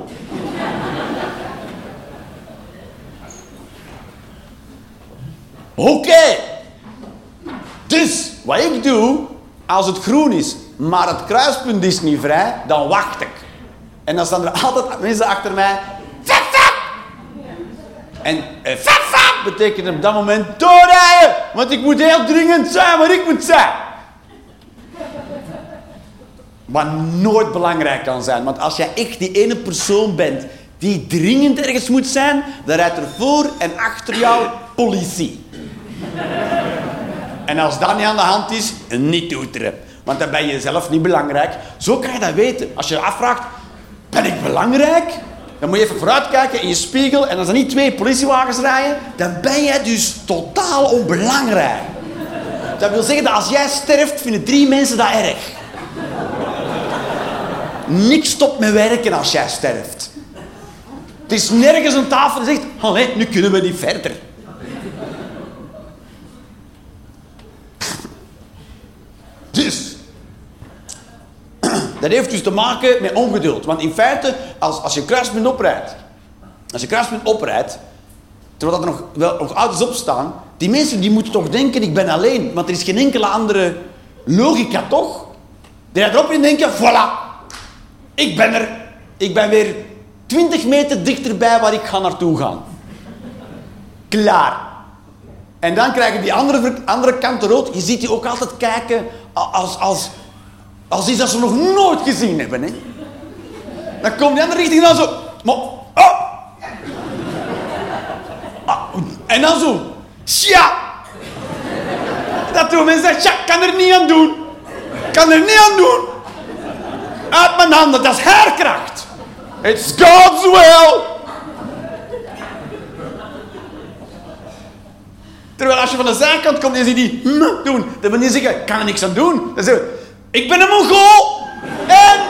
Oké. Dus, wat ik doe, als het groen is, maar het kruispunt is niet vrij, dan wacht ik. En dan staan er altijd mensen achter mij. Fap, fap! En eh, fap, fap betekent op dat moment doorrijden. Want ik moet heel dringend zijn waar ik moet zijn. Wat nooit belangrijk kan zijn. Want als jij echt die ene persoon bent die dringend ergens moet zijn, dan rijdt er voor en achter jou politie. En als dat niet aan de hand is, niet toeteren. Want dan ben je zelf niet belangrijk. Zo kan je dat weten. Als je je afvraagt, ben ik belangrijk? Dan moet je even vooruitkijken in je spiegel. En als er niet twee politiewagens rijden, dan ben jij dus totaal onbelangrijk. Dat wil zeggen dat als jij sterft, vinden drie mensen dat erg. Niks stopt met werken als jij sterft. Het is nergens een tafel die zegt, nu kunnen we niet verder. Dus, dat heeft dus te maken met ongeduld. Want in feite, als, als je kruispunt oprijdt, als je kruispunt oprijdt, terwijl er nog, wel, nog auto's opstaan, die mensen die moeten toch denken, ik ben alleen. Want er is geen enkele andere logica, toch? Die rijden erop en denken, voilà, ik ben er. Ik ben weer 20 meter dichterbij waar ik ga naartoe gaan. Klaar. En dan krijgen die andere, andere kant rood. Je ziet die ook altijd kijken als, als, als iets dat ze nog nooit gezien hebben. Hè. Dan komt die andere richting dan zo. Maar, oh. Ah, en dan zo. Tja. Dat doen mensen. Tja, kan er niet aan doen. Kan er niet aan doen. Uit mijn handen, dat is herkracht. It's God's will. Terwijl als je van de zijkant komt en je ziet die doen, dan wil je zeggen, kan er niks aan doen. Dan zeg je, ik ben een Mongool en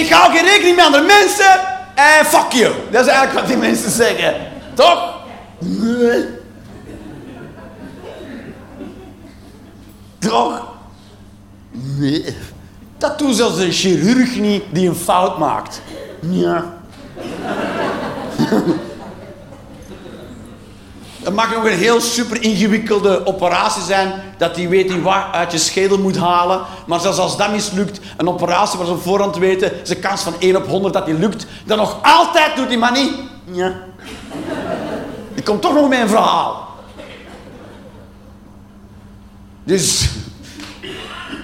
ik hou geen rekening met andere mensen en fuck you. Dat is eigenlijk wat die mensen zeggen. Toch? Toch? Nee. Dat doet zelfs een chirurg niet die een fout maakt. Ja. Het mag nog een heel super ingewikkelde operatie zijn, dat hij weet niet wat uit je schedel moet halen. Maar zelfs als dat mislukt, een operatie waar ze op voorhand weten, is kans van 1 op 100 dat die lukt, dan nog altijd doet die man niet. Ja. Die komt toch nog met een verhaal. Dus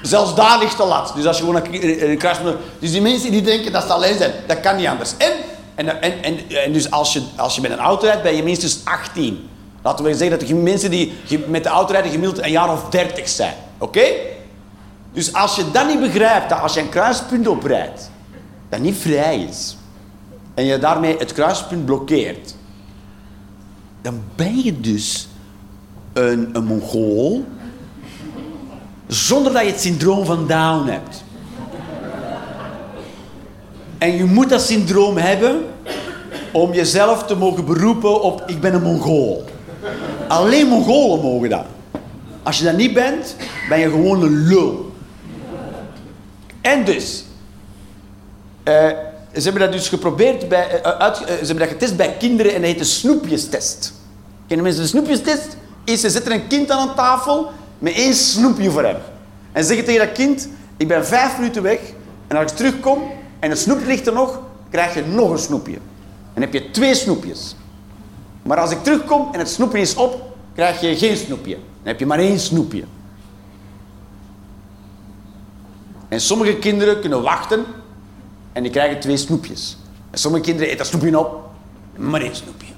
zelfs daar ligt de lat. Dus als je gewoon een, kruis... Dus die mensen die denken dat ze alleen zijn, dat kan niet anders. En, en, en, en, en dus als je, als je met een auto rijdt, ben je minstens 18. Laten we zeggen dat de mensen die met de auto rijden gemiddeld een jaar of 30 zijn. Oké? Dus als je dan niet begrijpt dat als je een kruispunt oprijdt, dat niet vrij is, en je daarmee het kruispunt blokkeert, dan ben je dus een, een Mongool zonder dat je het syndroom van Down hebt. En je moet dat syndroom hebben om jezelf te mogen beroepen op ik ben een Mongool. Alleen Mongolen mogen dat. Als je dat niet bent, ben je gewoon een lul. En dus, uh, ze hebben dat dus geprobeerd bij, uh, uit, uh, ze hebben dat getest bij kinderen en dat heet de snoepjestest. Kennen mensen de snoepjestest? Is ze zetten een kind aan een tafel met één snoepje voor hem. En zeggen tegen dat kind, ik ben vijf minuten weg en als ik terugkom en het snoepje ligt er nog, krijg je nog een snoepje. Dan heb je twee snoepjes. Maar als ik terugkom en het snoepje is op, krijg je geen snoepje. Dan heb je maar één snoepje. En sommige kinderen kunnen wachten en die krijgen twee snoepjes. En sommige kinderen eten dat snoepje op, maar één snoepje.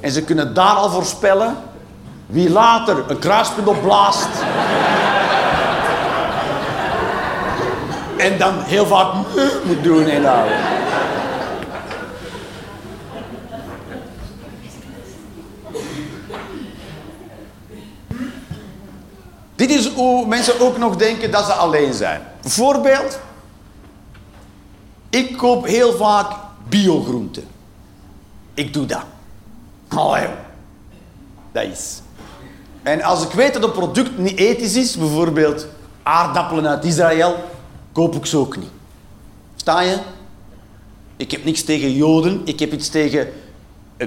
En ze kunnen daar al voorspellen wie later een kruispunt opblaast. en dan heel vaak moet doen inhouden. Dit is hoe mensen ook nog denken dat ze alleen zijn. Voorbeeld. Ik koop heel vaak biogroenten. Ik doe dat. Oh, joh. Dat is. En als ik weet dat een product niet ethisch is, bijvoorbeeld aardappelen uit Israël, koop ik ze ook niet. Sta je? Ik heb niks tegen Joden, ik heb iets tegen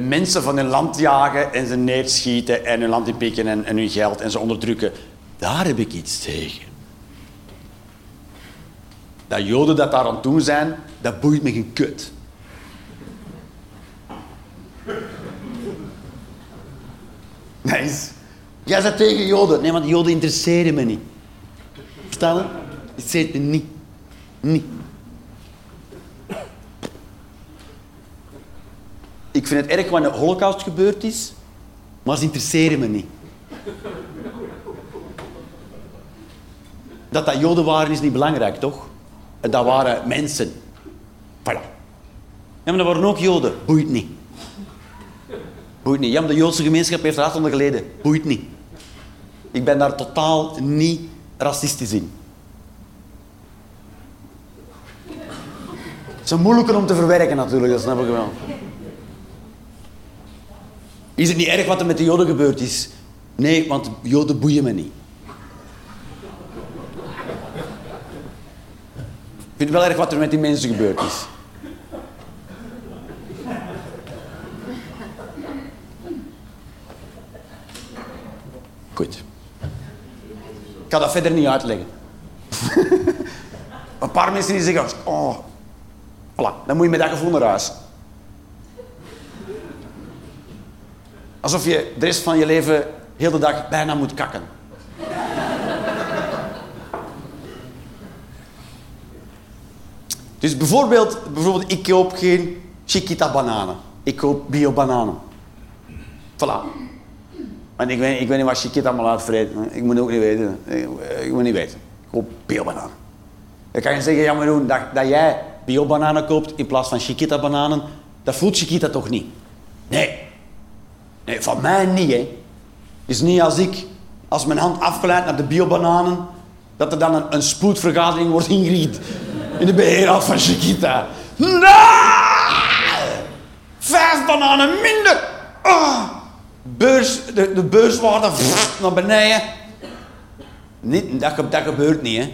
mensen van hun land jagen en ze neerschieten en hun land inpikken en, en hun geld en ze onderdrukken. Daar heb ik iets tegen. Dat Joden dat daar aan doen zijn, dat boeit me geen kut. Nice. Jij bent tegen Joden. Nee, want Joden interesseren me niet. Verstaan je? Interesseert me niet. Niet. Ik vind het erg in de holocaust gebeurd is, maar ze interesseren me niet. Dat dat Joden waren is niet belangrijk, toch? Dat waren mensen. Voilà. Ja, dat waren ook Joden. Boeit niet. Boeit niet. Ja, maar de Joodse gemeenschap heeft er hard onder geleden. Boeit niet. Ik ben daar totaal niet racistisch in. Het is moeilijker om te verwerken natuurlijk, dat snap ik wel. Is het niet erg wat er met de Joden gebeurd is? Nee, want Joden boeien me niet. Vind wel erg wat er met die mensen gebeurd is. Goed. Ik ga dat verder niet uitleggen. Een paar mensen die zeggen, oh, voilà, dan moet je met dat gevoel naar huis. Alsof je de rest van je leven heel de dag bijna moet kakken. Dus bijvoorbeeld, bijvoorbeeld, ik koop geen Chiquita bananen. Ik koop bio bananen. Voilà. En ik weet, ik weet niet wat Chiquita allemaal uitvreet. Ik moet ook niet weten. Ik, moet niet weten. Ik koop bio bananen. Dan kan je zeggen, ja maar dat, dat jij bio bananen koopt in plaats van Chiquita bananen, dat voelt Chiquita toch niet? Nee. Nee, van mij niet, hè. is niet als ik, als mijn hand afgeleid naar de biobananen, dat er dan een, een spoedvergadering wordt ingericht in de beheerraad van Chiquita. Nee! Vijf bananen minder! Ah! Beurs, de, de beurswaarde naar beneden. Niet, dat, dat gebeurt niet, hè.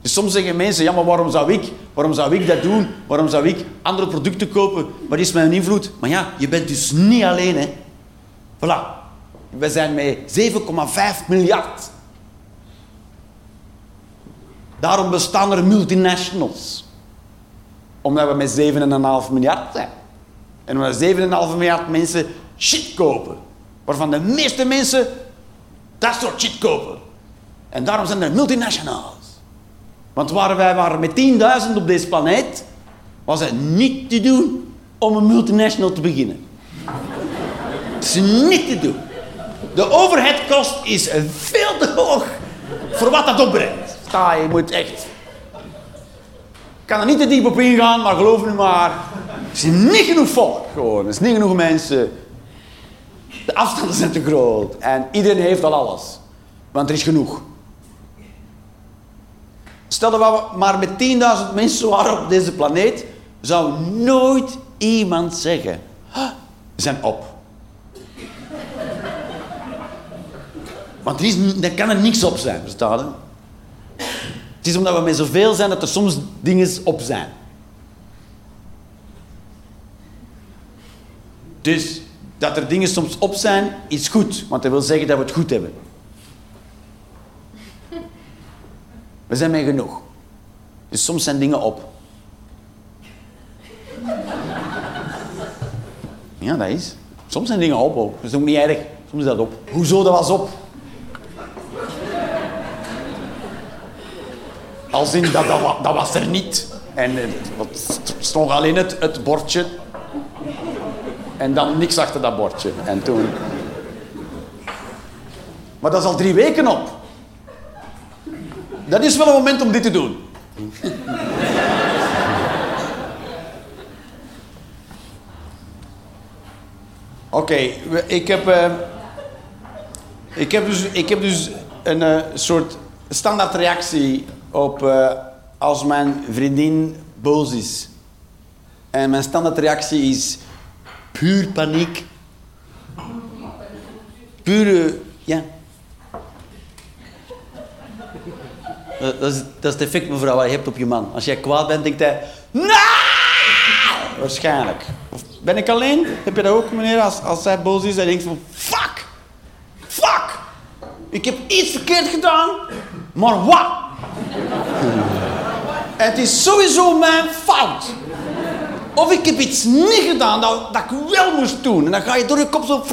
Dus soms zeggen mensen, ja, maar waarom zou ik, waarom zou ik dat doen? Waarom zou ik andere producten kopen? Wat is mijn invloed? Maar ja, je bent dus niet alleen, hè. Voilà. We zijn met 7,5 miljard. Daarom bestaan er multinationals. Omdat we met 7,5 miljard zijn. En omdat 7,5 miljard mensen shit kopen. Waarvan de meeste mensen dat soort shit kopen. En daarom zijn er multinationals. Want waren wij waren met 10.000 op deze planeet, was het niet te doen om een multinational te beginnen. Het is niet te doen. De overheadkost is veel te hoog voor wat dat opbrengt. Sta, je moet echt... Ik kan er niet te diep op ingaan, maar geloof me maar. Er is niet genoeg volk, gewoon. Er is niet genoeg mensen. De afstanden zijn te groot. En iedereen heeft al alles. Want er is genoeg. Stel dat we maar met 10.000 mensen waren op deze planeet, zou nooit iemand zeggen: "Ah, we zijn op. Want er, is, kan er niks op zijn, verstaan? Het is omdat we met zoveel zijn dat er soms dingen op zijn. Dus dat er dingen soms op zijn, is goed, want dat wil zeggen dat we het goed hebben. We zijn met genoeg. Dus soms zijn dingen op. Ja, dat is. Soms zijn dingen op ook. Dat is ook niet erg. Soms is dat op. Hoezo, dat was op? Als in, dat, dat, wa- dat was er niet. En eh, het stond alleen het, het bordje. En dan niks achter dat bordje. En toen... Maar dat is al drie weken op. Dat is wel een moment om dit te doen. Oké, ik heb... eh, ik heb dus, ik heb dus een eh, soort standaard reactie op eh, als mijn vriendin boos is. En mijn standaard reactie is... Puur paniek. Pure, ja. Dat dat is, het effect, mevrouw, wat je hebt op je man. Als jij kwaad bent, denkt hij... Nee! Waarschijnlijk. Of ben ik alleen? Heb je dat ook, meneer? Als, als hij boos is, hij denkt van... Fuck! Fuck! Ik heb iets verkeerd gedaan, maar wat? Het is sowieso mijn fout. Of ik heb iets niet gedaan dat, dat ik wel moest doen. En dan ga je door je kop zo...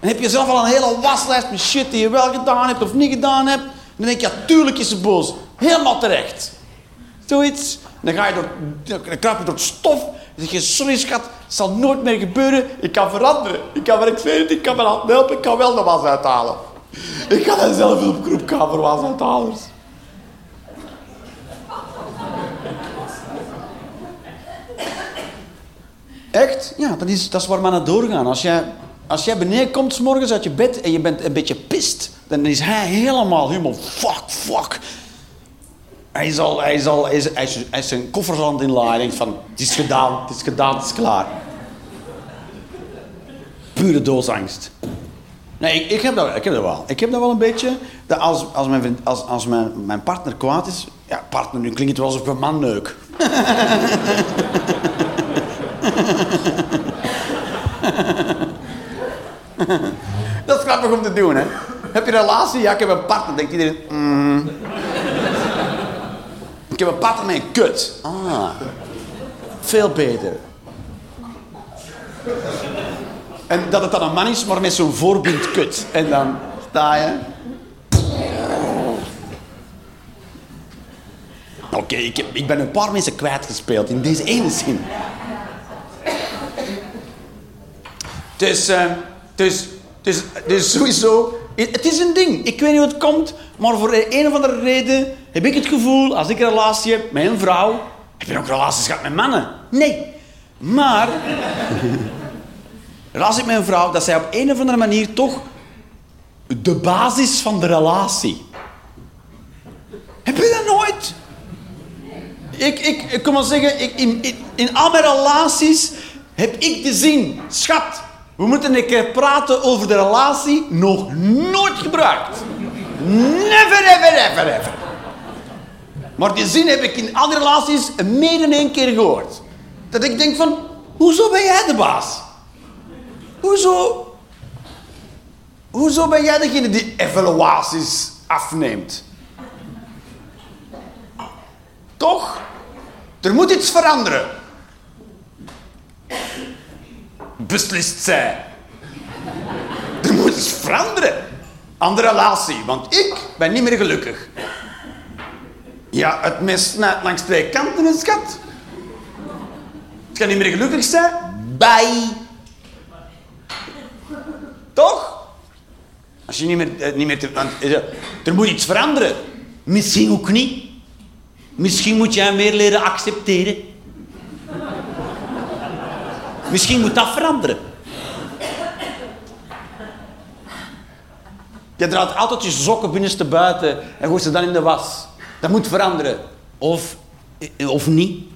En heb je zelf al een hele waslijst met shit die je wel gedaan hebt of niet gedaan hebt. En dan denk je, ja, tuurlijk is ze boos. Helemaal terecht. Zoiets. En dan ga je door, dan je door stof. En zeg je, sorry schat, het zal nooit meer gebeuren. Ik kan veranderen. Ik kan, zeg het, ik kan me laten helpen. Ik kan wel de was uithalen. Ik ga een zelfhulpgroep gaan voor wasuithalers. Echt? Ja, dat is, dat is waar mannen doorgaan. Als jij, als jij beneden komt morgens uit je bed en je bent een beetje pist, dan is hij helemaal, helemaal fuck, fuck. Hij is al, hij is al, is, hij is, zijn koffers aan het denkt van, het is gedaan, het is gedaan, het is klaar. Pure doodsangst. Nee, ik, ik, heb dat, ik heb dat wel. Ik heb dat wel een beetje. Dat als, als, mijn, als, als mijn, mijn partner kwaad is... Ja, partner, nu klinkt het wel alsof een man neuk. Dat is grappig om te doen, hè. Heb je een relatie? Ja, ik heb een partner. Denkt iedereen... mm. Ik heb een partner met een kut. Ah. Veel beter. En dat het dan een man is, maar met zo'n voorbeeld kut. En dan sta je... Oké, ik, ik ben een paar mensen kwijtgespeeld in deze ene zin. Dus, eh, dus, dus, dus sowieso, het is een ding. Ik weet niet hoe het komt, maar voor een of andere reden heb ik het gevoel, als ik een relatie heb met een vrouw, heb je ook relaties gehad met mannen? Nee. Maar, relatie met een vrouw, dat zij op een of andere manier toch de basis van de relatie. Heb je dat nooit? Ik, ik, ik kom maar zeggen, ik, in, in, in al mijn relaties heb ik de zin, schat, we moeten een keer praten over de relatie, nog nooit gebruikt. Never, ever, ever, ever. Maar die zin heb ik in al die relaties meer dan één keer gehoord. Dat ik denk van, hoezo ben jij de baas? Hoezo, hoezo ben jij degene die evaluaties afneemt? Toch? Er moet iets veranderen. Beslist zij. Er moet iets veranderen aan de relatie, want ik ben niet meer gelukkig. Ja, het mes snijdt langs twee kanten, schat. Het kan niet meer gelukkig zijn. Bye. Toch? Als je niet meer... eh, niet meer te, want, eh, er moet iets veranderen. Misschien ook niet. Misschien moet jij meer leren accepteren. Misschien moet dat veranderen. Je draait altijd je sokken binnenste buiten en gooit ze dan in de was. Dat moet veranderen. Of, of niet.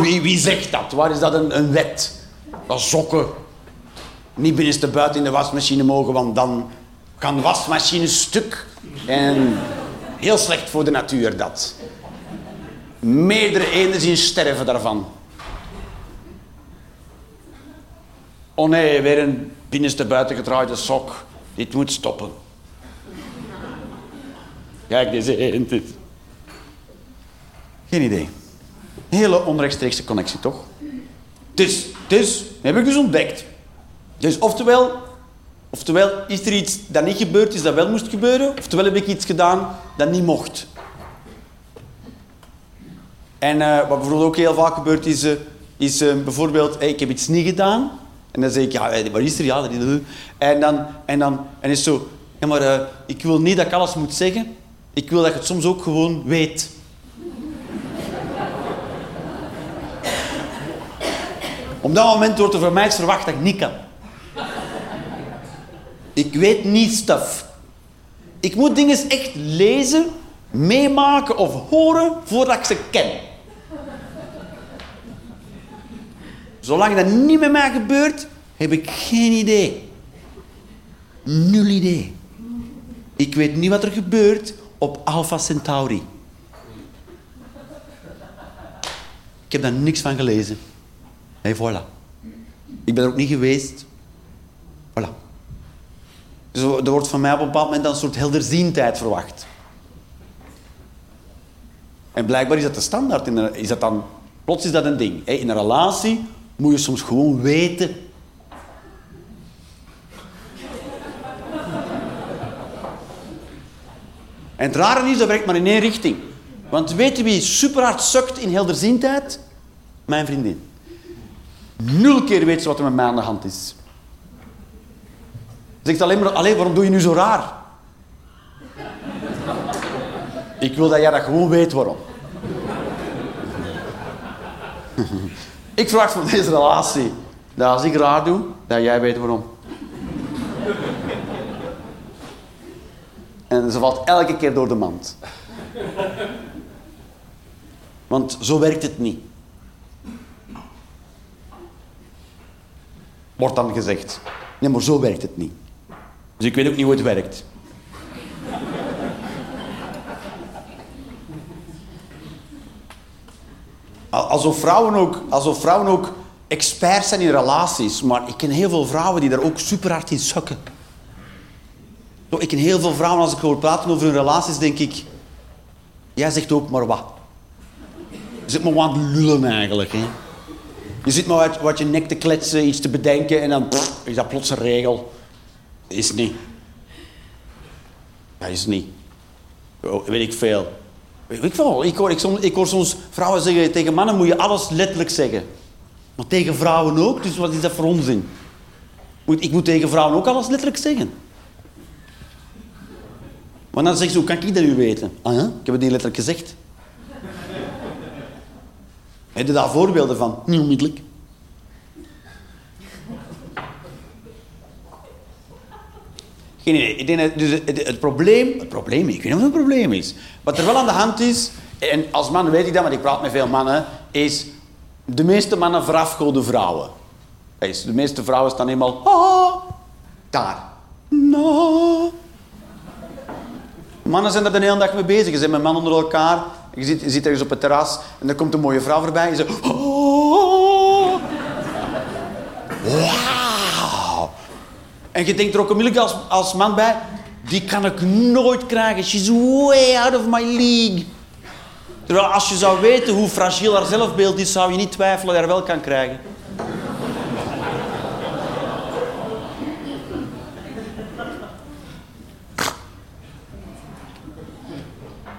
Wie, wie zegt dat? Waar is dat een, een wet? Dat sokken niet binnenste buiten in de wasmachine mogen, want dan gaan wasmachines stuk. En heel slecht voor de natuur dat. Meerdere eenden sterven daarvan. Oh nee, weer een binnenste buiten gedraaide sok. Dit moet stoppen. Kijk, deze eend. Geen idee. Hele onrechtstreekse connectie, toch? Dus, dus, heb ik dus ontdekt. Dus oftewel, oftewel is er iets dat niet gebeurd is dat wel moest gebeuren, oftewel heb ik iets gedaan dat niet mocht. En eh, wat bijvoorbeeld ook heel vaak gebeurt is, eh, is eh, bijvoorbeeld, ik heb iets niet gedaan. En dan zeg ik, ja, wat is er? Ja, dat En dan, en dan en is zo, ja, maar ik wil niet dat ik alles moet zeggen. Ik wil dat je het soms ook gewoon weet. Op dat moment wordt er van mij verwacht dat ik niet kan. Ik weet niet stuff. Ik moet dingen echt lezen, meemaken of horen voordat ik ze ken. Zolang dat niet met mij gebeurt, heb ik geen idee. Nul idee. Ik weet niet wat er gebeurt op Alpha Centauri. Ik heb daar niks van gelezen. En voilà. Ik ben er ook niet geweest. Voilà. Dus er wordt van mij op een bepaald moment een soort helderziendheid verwacht. En blijkbaar is dat de standaard. In is dat dan, plots is dat een ding. In een relatie moet je soms gewoon weten. En het rare is, dat werkt maar in één richting. Want weet je wie super hard sukt in helderziendheid? Mijn vriendin. Nul keer weet ze wat er met mij aan de hand is. Zegt alleen maar, alleen, waarom doe je nu zo raar? Ik wil dat jij dat gewoon weet waarom. ik verwacht van deze relatie dat als ik raar doe, dat jij weet waarom. En ze valt elke keer door de mand. Want zo werkt het niet. Wordt dan gezegd. Nee, maar zo werkt het niet. Dus ik weet ook niet hoe het werkt. Alsof vrouwen ook, alsof vrouwen ook experts zijn in relaties. Maar ik ken heel veel vrouwen die daar ook super hard in sukken. Ik ken heel veel vrouwen, als ik hoor praten over hun relaties, denk ik... Jij zegt ook maar wat. Je zit wat aan het lullen eigenlijk. Hè. Je zit maar wat, wat je nek te kletsen, iets te bedenken en dan is dat plots een regel. Is niet. Dat is niet. Oh, weet ik veel. Weet ik veel. Ik hoor, ik, ik hoor soms vrouwen zeggen, tegen mannen moet je alles letterlijk zeggen. Maar tegen vrouwen ook, dus wat is dat voor onzin? Ik moet tegen vrouwen ook alles letterlijk zeggen. Maar dan zegt ze, hoe kan ik dat nu weten? Ah ja, ik heb het niet letterlijk gezegd. Heb je daar voorbeelden van? Niet onmiddellijk. Geen idee. Ik dus het, het, probleem, het probleem, ik weet niet of het een probleem is. Wat er wel aan de hand is, en als man weet ik dat, want ik praat met veel mannen, is de meeste mannen verafgoden vrouwen. De meeste vrouwen staan helemaal, ah, daar. No. Mannen zijn er de hele dag mee bezig. Ze zijn met mannen onder elkaar. Je zit, je zit ergens op het terras en er komt een mooie vrouw voorbij. En ze oh, Wauw. En je denkt er ook onmiddellijk als, als man bij... Die kan ik nooit krijgen. She's way out of my league. Terwijl als je zou weten hoe fragiel haar zelfbeeld is... zou je niet twijfelen dat hij haar wel kan krijgen.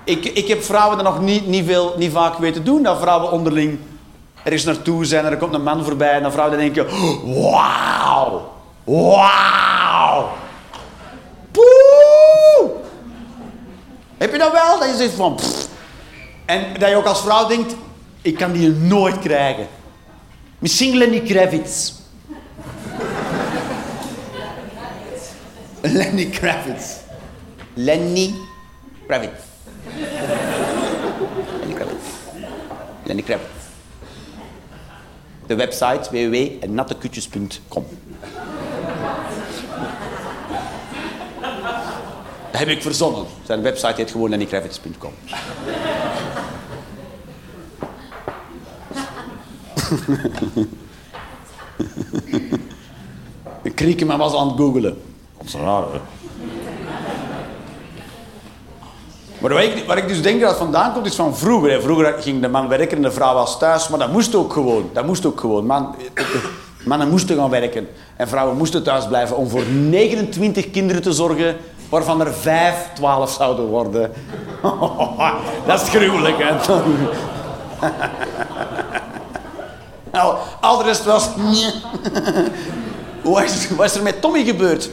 Ik, ik heb vrouwen dat nog niet, niet, veel, niet vaak weten doen. Dat vrouwen onderling ergens naartoe zijn en er komt een man voorbij. En dan vrouwen denken, wauw, wauw. Poeh. Heb je dat wel? Dat je zegt van... En dat je ook als vrouw denkt, ik kan die nooit krijgen. Misschien Lenny Kravitz. Lenny Kravitz. Lenny Kravitz. Lenny Kravitz. Lenny Kravitz. De website www.nattekutjes.com. Dat heb ik verzonnen. Zijn website heet gewoon lennykravitz.com. Maar was aan het googelen. Dat is raar, hè? Maar waar ik, ik dus denk dat vandaan komt, is van vroeger. Vroeger ging de man werken en de vrouw was thuis, maar dat moest ook gewoon. Dat moest ook gewoon. Man, mannen moesten gaan werken en vrouwen moesten thuis blijven om voor 29 kinderen te zorgen, waarvan er 5 12 zouden worden. dat is gruwelijk, hè? nou, al de rest was... Wat is, er met Tommy gebeurd?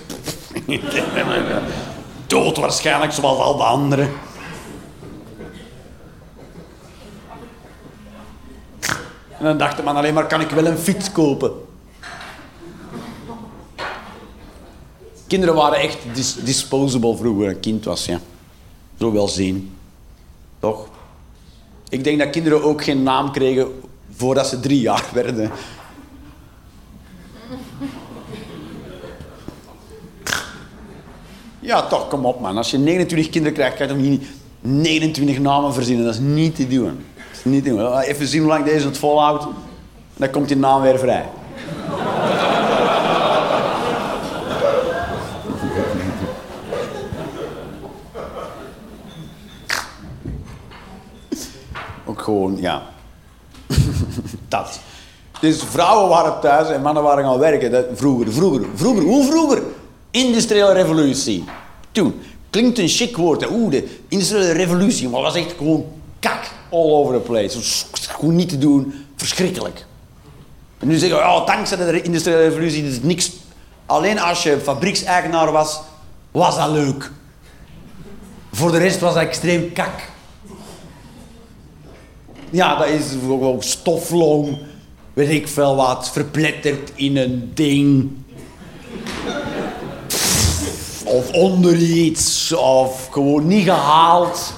Dood waarschijnlijk, zoals al de anderen. En dan dacht man alleen maar, kan ik wel een fiets kopen? Kinderen waren echt dis disposable vroeger een kind was, ja. Zo wel zien. Toch? Ik denk dat kinderen ook geen naam kregen voordat ze drie jaar werden. Ja, toch, kom op man. Als je 29 kinderen krijgt, kan je toch niet 29 namen verzinnen. Dat is niet te doen. Dat niet doen. Even zien hoe lang deze het volhoudt. Dan komt die naam weer vrij. Ook gewoon, ja. dat. Dus vrouwen waren thuis en mannen waren gaan werken. Dat, vroeger, vroeger, vroeger. Hoe vroeger? Industriële revolutie. Toen. Klinkt een chic woord. Oeh, de industriële revolutie. Maar was echt gewoon all over the place. Gewoon niet te doen. Verschrikkelijk. En nu zeggen we, oh, dankzij de industriële revolutie is niks. Alleen als je fabriekseigenaar was, was dat leuk. Voor de rest was dat extreem kak. Ja, dat is gewoon stofloon, weet ik veel wat, verpletterd in een ding. Of onder iets, of gewoon niet gehaald.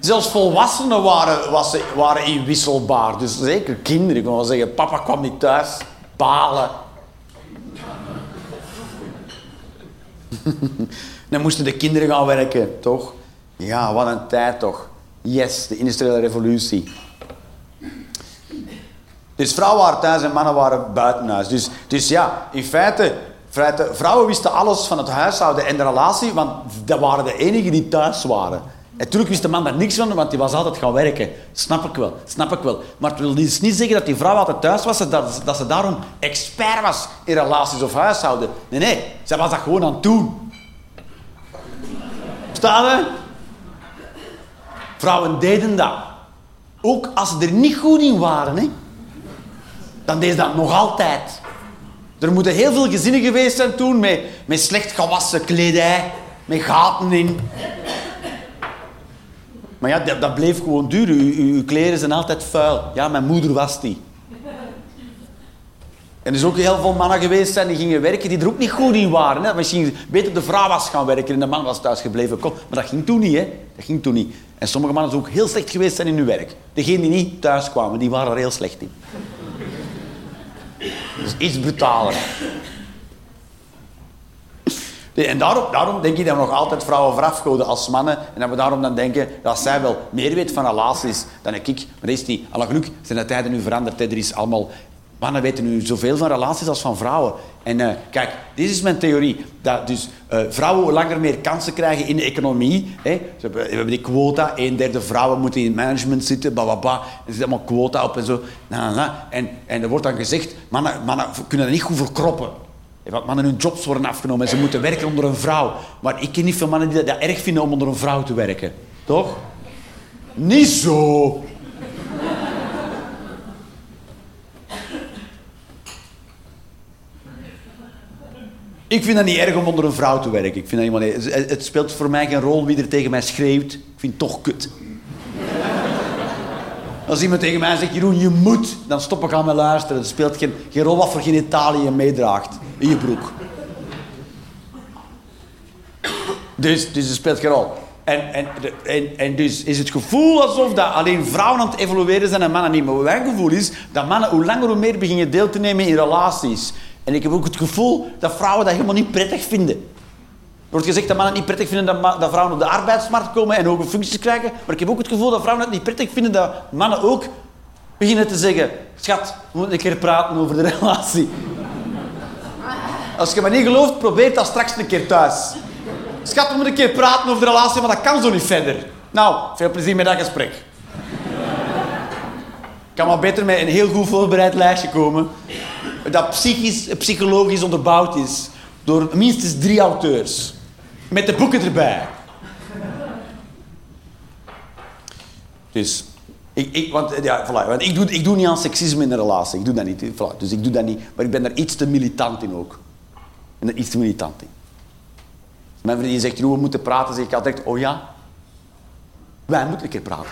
Zelfs volwassenen waren, waren inwisselbaar. Dus zeker kinderen. Ik wel zeggen, papa kwam niet thuis. Balen. Dan moesten de kinderen gaan werken, toch? Ja, wat een tijd toch. Yes, de industriële revolutie. Dus vrouwen waren thuis en mannen waren buiten huis. Dus, dus ja, in feite, vrouwen wisten alles van het huishouden en de relatie, want dat waren de enigen die thuis waren. En natuurlijk wist de man daar niks van, want die was altijd gaan werken. Snap ik wel, snap ik wel. Maar het wil dus niet zeggen dat die vrouw altijd thuis was, dat, dat ze daarom expert was in relaties of huishouden. Nee, nee, zij was dat gewoon aan het doen. Verstaan je? Vrouwen deden dat. Ook als ze er niet goed in waren, hè, dan deden ze dat nog altijd. Er moeten heel veel gezinnen geweest zijn toen met, met slecht gewassen kledij, met gaten in. Maar ja, dat, bleef gewoon. Uw, uw, uw kleren zijn altijd vuil. Ja, mijn moeder was die. En er is ook heel veel mannen geweest zijn die gingen werken die er ook niet goed in waren. Hè. Misschien beter de vrouw was gaan werken en de man was thuis gebleven. Kom, maar dat ging toen niet, hè. Dat ging toen niet. En sommige mannen zijn ook heel slecht geweest zijn in hun werk. Degenen die niet thuis kwamen, die waren er heel slecht in. Dat is iets brutaler. En daarom, daarom denk ik dat we nog altijd vrouwen verafgoden als mannen. En dat we daarom dan denken dat zij wel meer weet van relaties dan ik. Maar dat is die, alle geluk zijn de tijden nu veranderd. hè. Er is allemaal... Mannen weten nu zoveel van relaties als van vrouwen. En eh, kijk, dit is mijn theorie. Dat dus eh, vrouwen langer meer kansen krijgen in de economie. Hè. Ze hebben, we hebben die quota. Een derde vrouwen moeten in management zitten. Ba, ba, ba. Er zit allemaal quota op en zo. Na, na. En, en er wordt dan gezegd, mannen, mannen kunnen dat niet goed verkroppen. Want mannen hun jobs worden afgenomen en ze moeten werken onder een vrouw. Maar ik ken niet veel mannen die dat erg vinden om onder een vrouw te werken. Toch? Niet zo. Ik vind dat niet erg om onder een vrouw te werken. Ik vind dat niet- het, speelt voor mij geen rol wie er tegen mij schreeuwt. Ik vind het toch kut. Als iemand tegen mij zegt, Jeroen, je moet, dan stop ik aan met luisteren. Het speelt geen, geen rol wat voor genitalie je meedraagt in je broek. Dus, dus het speelt geen rol. En, en, en, en dus is het gevoel alsof dat alleen vrouwen aan het evolueren zijn en mannen niet. Maar mijn gevoel is dat mannen hoe langer hoe meer beginnen deel te nemen in relaties. En ik heb ook het gevoel dat vrouwen dat helemaal niet prettig vinden. Er wordt gezegd dat mannen het niet prettig vinden dat, dat vrouwen op de arbeidsmarkt komen en hoge functies krijgen. Maar ik heb ook het gevoel dat vrouwen het niet prettig vinden dat mannen ook beginnen te zeggen... Schat, we moeten een keer praten over de relatie. Als je me niet gelooft, probeer dat straks een keer thuis. Schat, we moeten een keer praten over de relatie, maar dat kan zo niet verder. Nou, veel plezier met dat gesprek. Ik kan maar beter met een heel goed voorbereid lijstje komen. Dat psychisch, psychologisch onderbouwd is door minstens drie auteurs. Met de boeken erbij. Dus, ik, ik, want, ja, voilà, want ik, doe, ik doe niet aan seksisme in een relatie. Ik doe dat niet. Voilà, dus ik doe dat niet. Maar ik ben daar iets te militant in ook. Ben er iets te militant in. Mijn vriendin zegt, Jeroen, we moeten praten. zeg ik altijd, oh ja? Wij moeten een keer praten.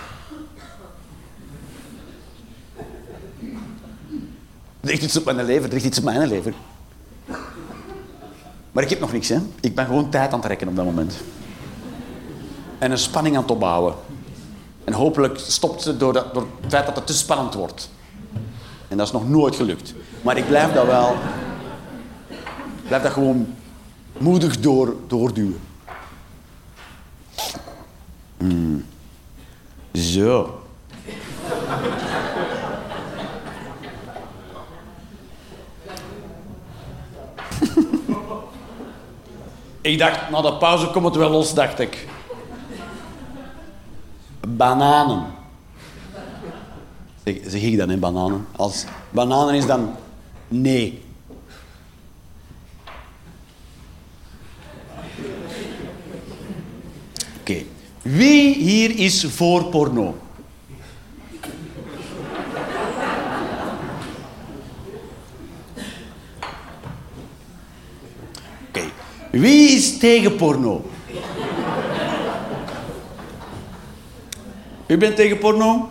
Er ligt iets op mijn lever, er ligt iets op mijn lever. Maar ik heb nog niks, hè. Ik ben gewoon tijd aan het rekken op dat moment. En een spanning aan het opbouwen. En hopelijk stopt ze door, dat, door het feit dat het te spannend wordt. En dat is nog nooit gelukt. Maar ik blijf dat wel... Ik blijf dat gewoon moedig door, doorduwen. Mm. Zo. ik dacht, na de pauze komt het wel los, dacht ik. Bananen. Zeg, zeg ik dan, hè, bananen? Als bananen is dan nee. Oké. Wie hier is voor porno? Oké. Wie is tegen porno? U bent tegen porno?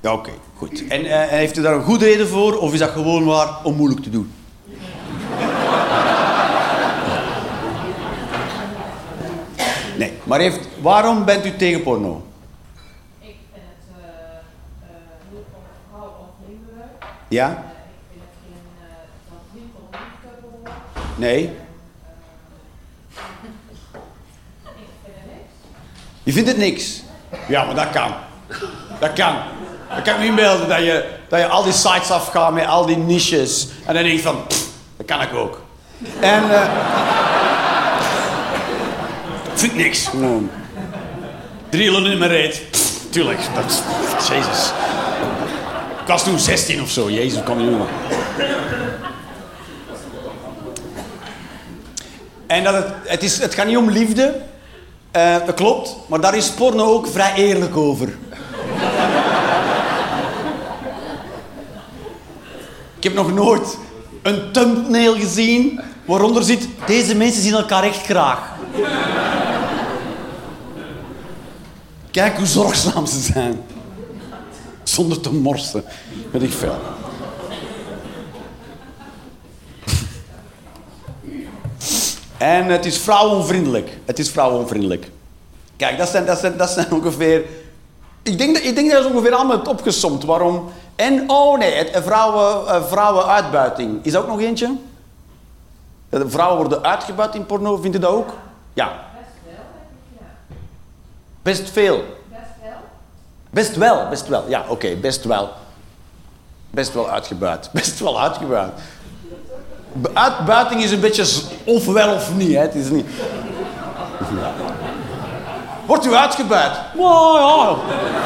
Ja, oké, goed. En eh, heeft u daar een goede reden voor, of is dat gewoon waar om moeilijk te doen? Nee, maar heeft, waarom bent u tegen porno? Ik vind het heel vooral onvriendelijk. Ja? Eh, ik vind het geen, eh dat niet behoort. Nee? Ik vind het niks. Je vindt het niks? Ja, maar dat kan. Dat kan. Ik kan me inbeelden dat je, dat je al die sites afgaat met al die niches. En dan denk je van, pff, dat kan ik ook. En... eh ik vind niks. Gewoon. Drillen in mijn reet. Pff, tuurlijk. Dat is, pff, jezus. Ik was toen 16 of zo. Jezus, kom je jongen. En dat het, het, is, het gaat niet om liefde. Eh, dat klopt, maar daar is porno ook vrij eerlijk over. Ik heb nog nooit een thumbnail gezien waaronder zit: deze mensen zien elkaar echt graag. Kijk hoe zorgzaam ze zijn. Zonder te morsen. Weet ik veel. En het is vrouwenvriendelijk. Het is vrouwenvriendelijk. Kijk, dat zijn, dat zijn, dat zijn ongeveer... Ik denk, dat, ik denk dat is ongeveer allemaal het opgesomd. Waarom? En, oh nee, het, vrouwen, eh, vrouwenuitbuiting. Is dat ook nog eentje? Dat de vrouwen worden uitgebuit in porno, vindt u dat ook? Ja. Best wel, denk ik, ja. Best veel. Best wel? Best wel, best wel. Ja, oké, best wel. Best wel uitgebuit. Best wel uitgebuit. Uitbuiting is een beetje of wel of niet, hè. Het is niet... Wordt u uitgebuit? Oh, ja.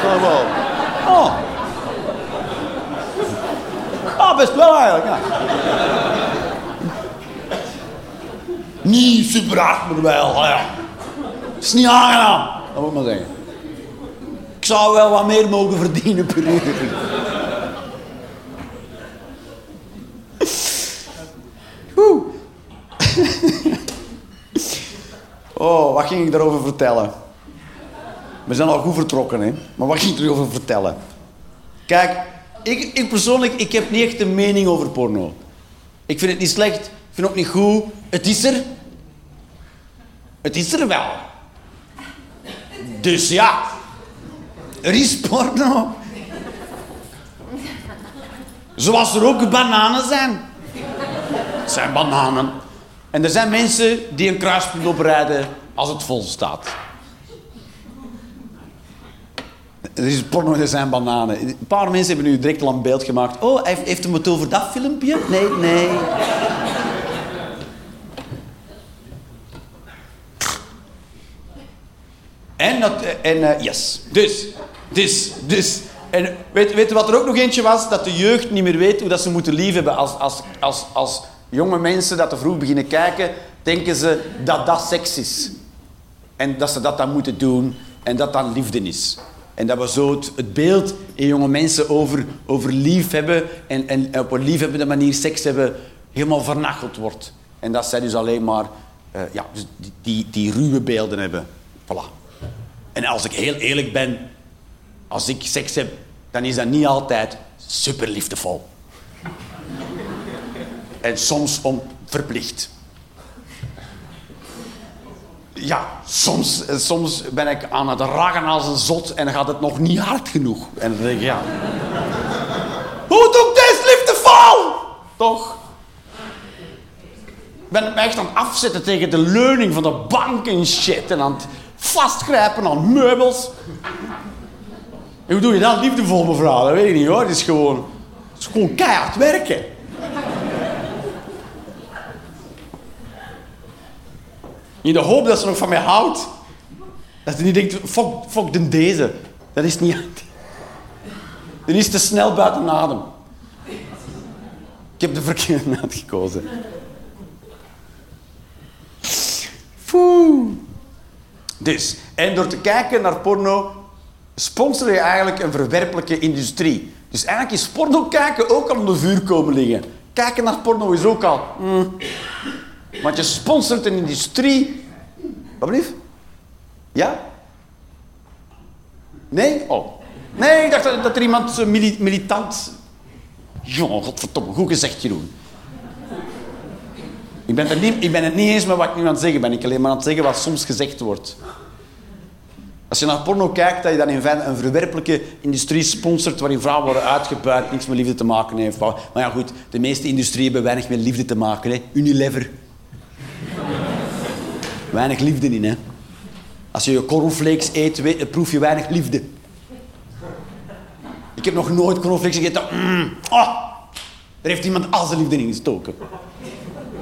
Ja, wel. Oh. Ah, best wel eigenlijk, ja. Niet super hard, maar wel, ja. is niet aangenaam, dat moet ik maar zeggen. Ik zou wel wat meer mogen verdienen per uur. Oh, wat ging ik daarover vertellen? We zijn al goed vertrokken, hè? Maar wat ging ik erover vertellen? Kijk, ik, ik persoonlijk, ik heb niet echt een mening over porno. Ik vind het niet slecht, ik vind het ook niet goed. Het is er. Het is er wel. Dus ja, er is porno. Zoals er ook bananen zijn. Het zijn bananen. En er zijn mensen die een kruispunt oprijden als het vol staat. Er is porno, er zijn bananen. Een paar mensen hebben nu direct al een beeld gemaakt. Oh, heeft, heeft hem het over dat filmpje? Nee, nee. En, dat, en eh, yes. Dus, dus, dus. En weet, weet je wat er ook nog eentje was? Dat de jeugd niet meer weet hoe dat ze moeten liefhebben. Als, als, als, als jonge mensen dat te vroeg beginnen kijken, denken ze dat dat seks is. En dat ze dat dan moeten doen en dat dan liefde is. En dat we zo het, beeld in jonge mensen over, over liefhebben en, en op een liefhebbende manier seks hebben helemaal vernacheld wordt. En dat zij dus alleen maar eh, ja, dus die, die, die ruwe beelden hebben. Voilà. En als ik heel eerlijk ben, als ik seks heb, dan is dat niet altijd super liefdevol. En soms om verplicht. ja, soms, soms ben ik aan het ragen als een zot en gaat het nog niet hard genoeg. En dan denk ik, ja... Hoe doe ik deze liefdevol? Toch? Ben me echt aan het afzetten tegen de leuning van de bank en shit. En aan het vastgrijpen aan meubels. Hoe doe je dat liefdevol, mevrouw? Dat weet ik niet hoor. Het is gewoon, het is gewoon keihard werken. In de hoop dat ze nog van mij houdt. Dat ze niet denkt, fuck, fuck de deze. Dat is niet... Dat is te snel buiten adem. Ik heb de verkeerde maat gekozen. Foe. Dus, en door te kijken naar porno, sponsor je eigenlijk een verwerpelijke industrie. Dus eigenlijk is porno kijken ook al onder vuur komen liggen. Kijken naar porno is ook al... mm. Want je sponsort een industrie... Wat blieft? Ja? Nee? Oh. Nee, ik dacht dat, er iemand mili- militant... Ja, godverdomme, goed gezegd, Jeroen. Ik ben, er niet, ik ben het niet eens met wat ik nu aan het zeggen ben. Ik alleen maar aan het zeggen wat soms gezegd wordt. Als je naar porno kijkt, dat je dan in feite een verwerpelijke industrie sponsort waarin vrouwen worden uitgebuit, niks met liefde te maken heeft. Maar ja goed, de meeste industrieën hebben weinig met liefde te maken. Hè. Unilever. Weinig liefde in, hè. Als je je cornflakes eet, weet- proef je weinig liefde. Ik heb nog nooit cornflakes gegeten. Mm, oh, heeft iemand al zijn liefde in gestoken.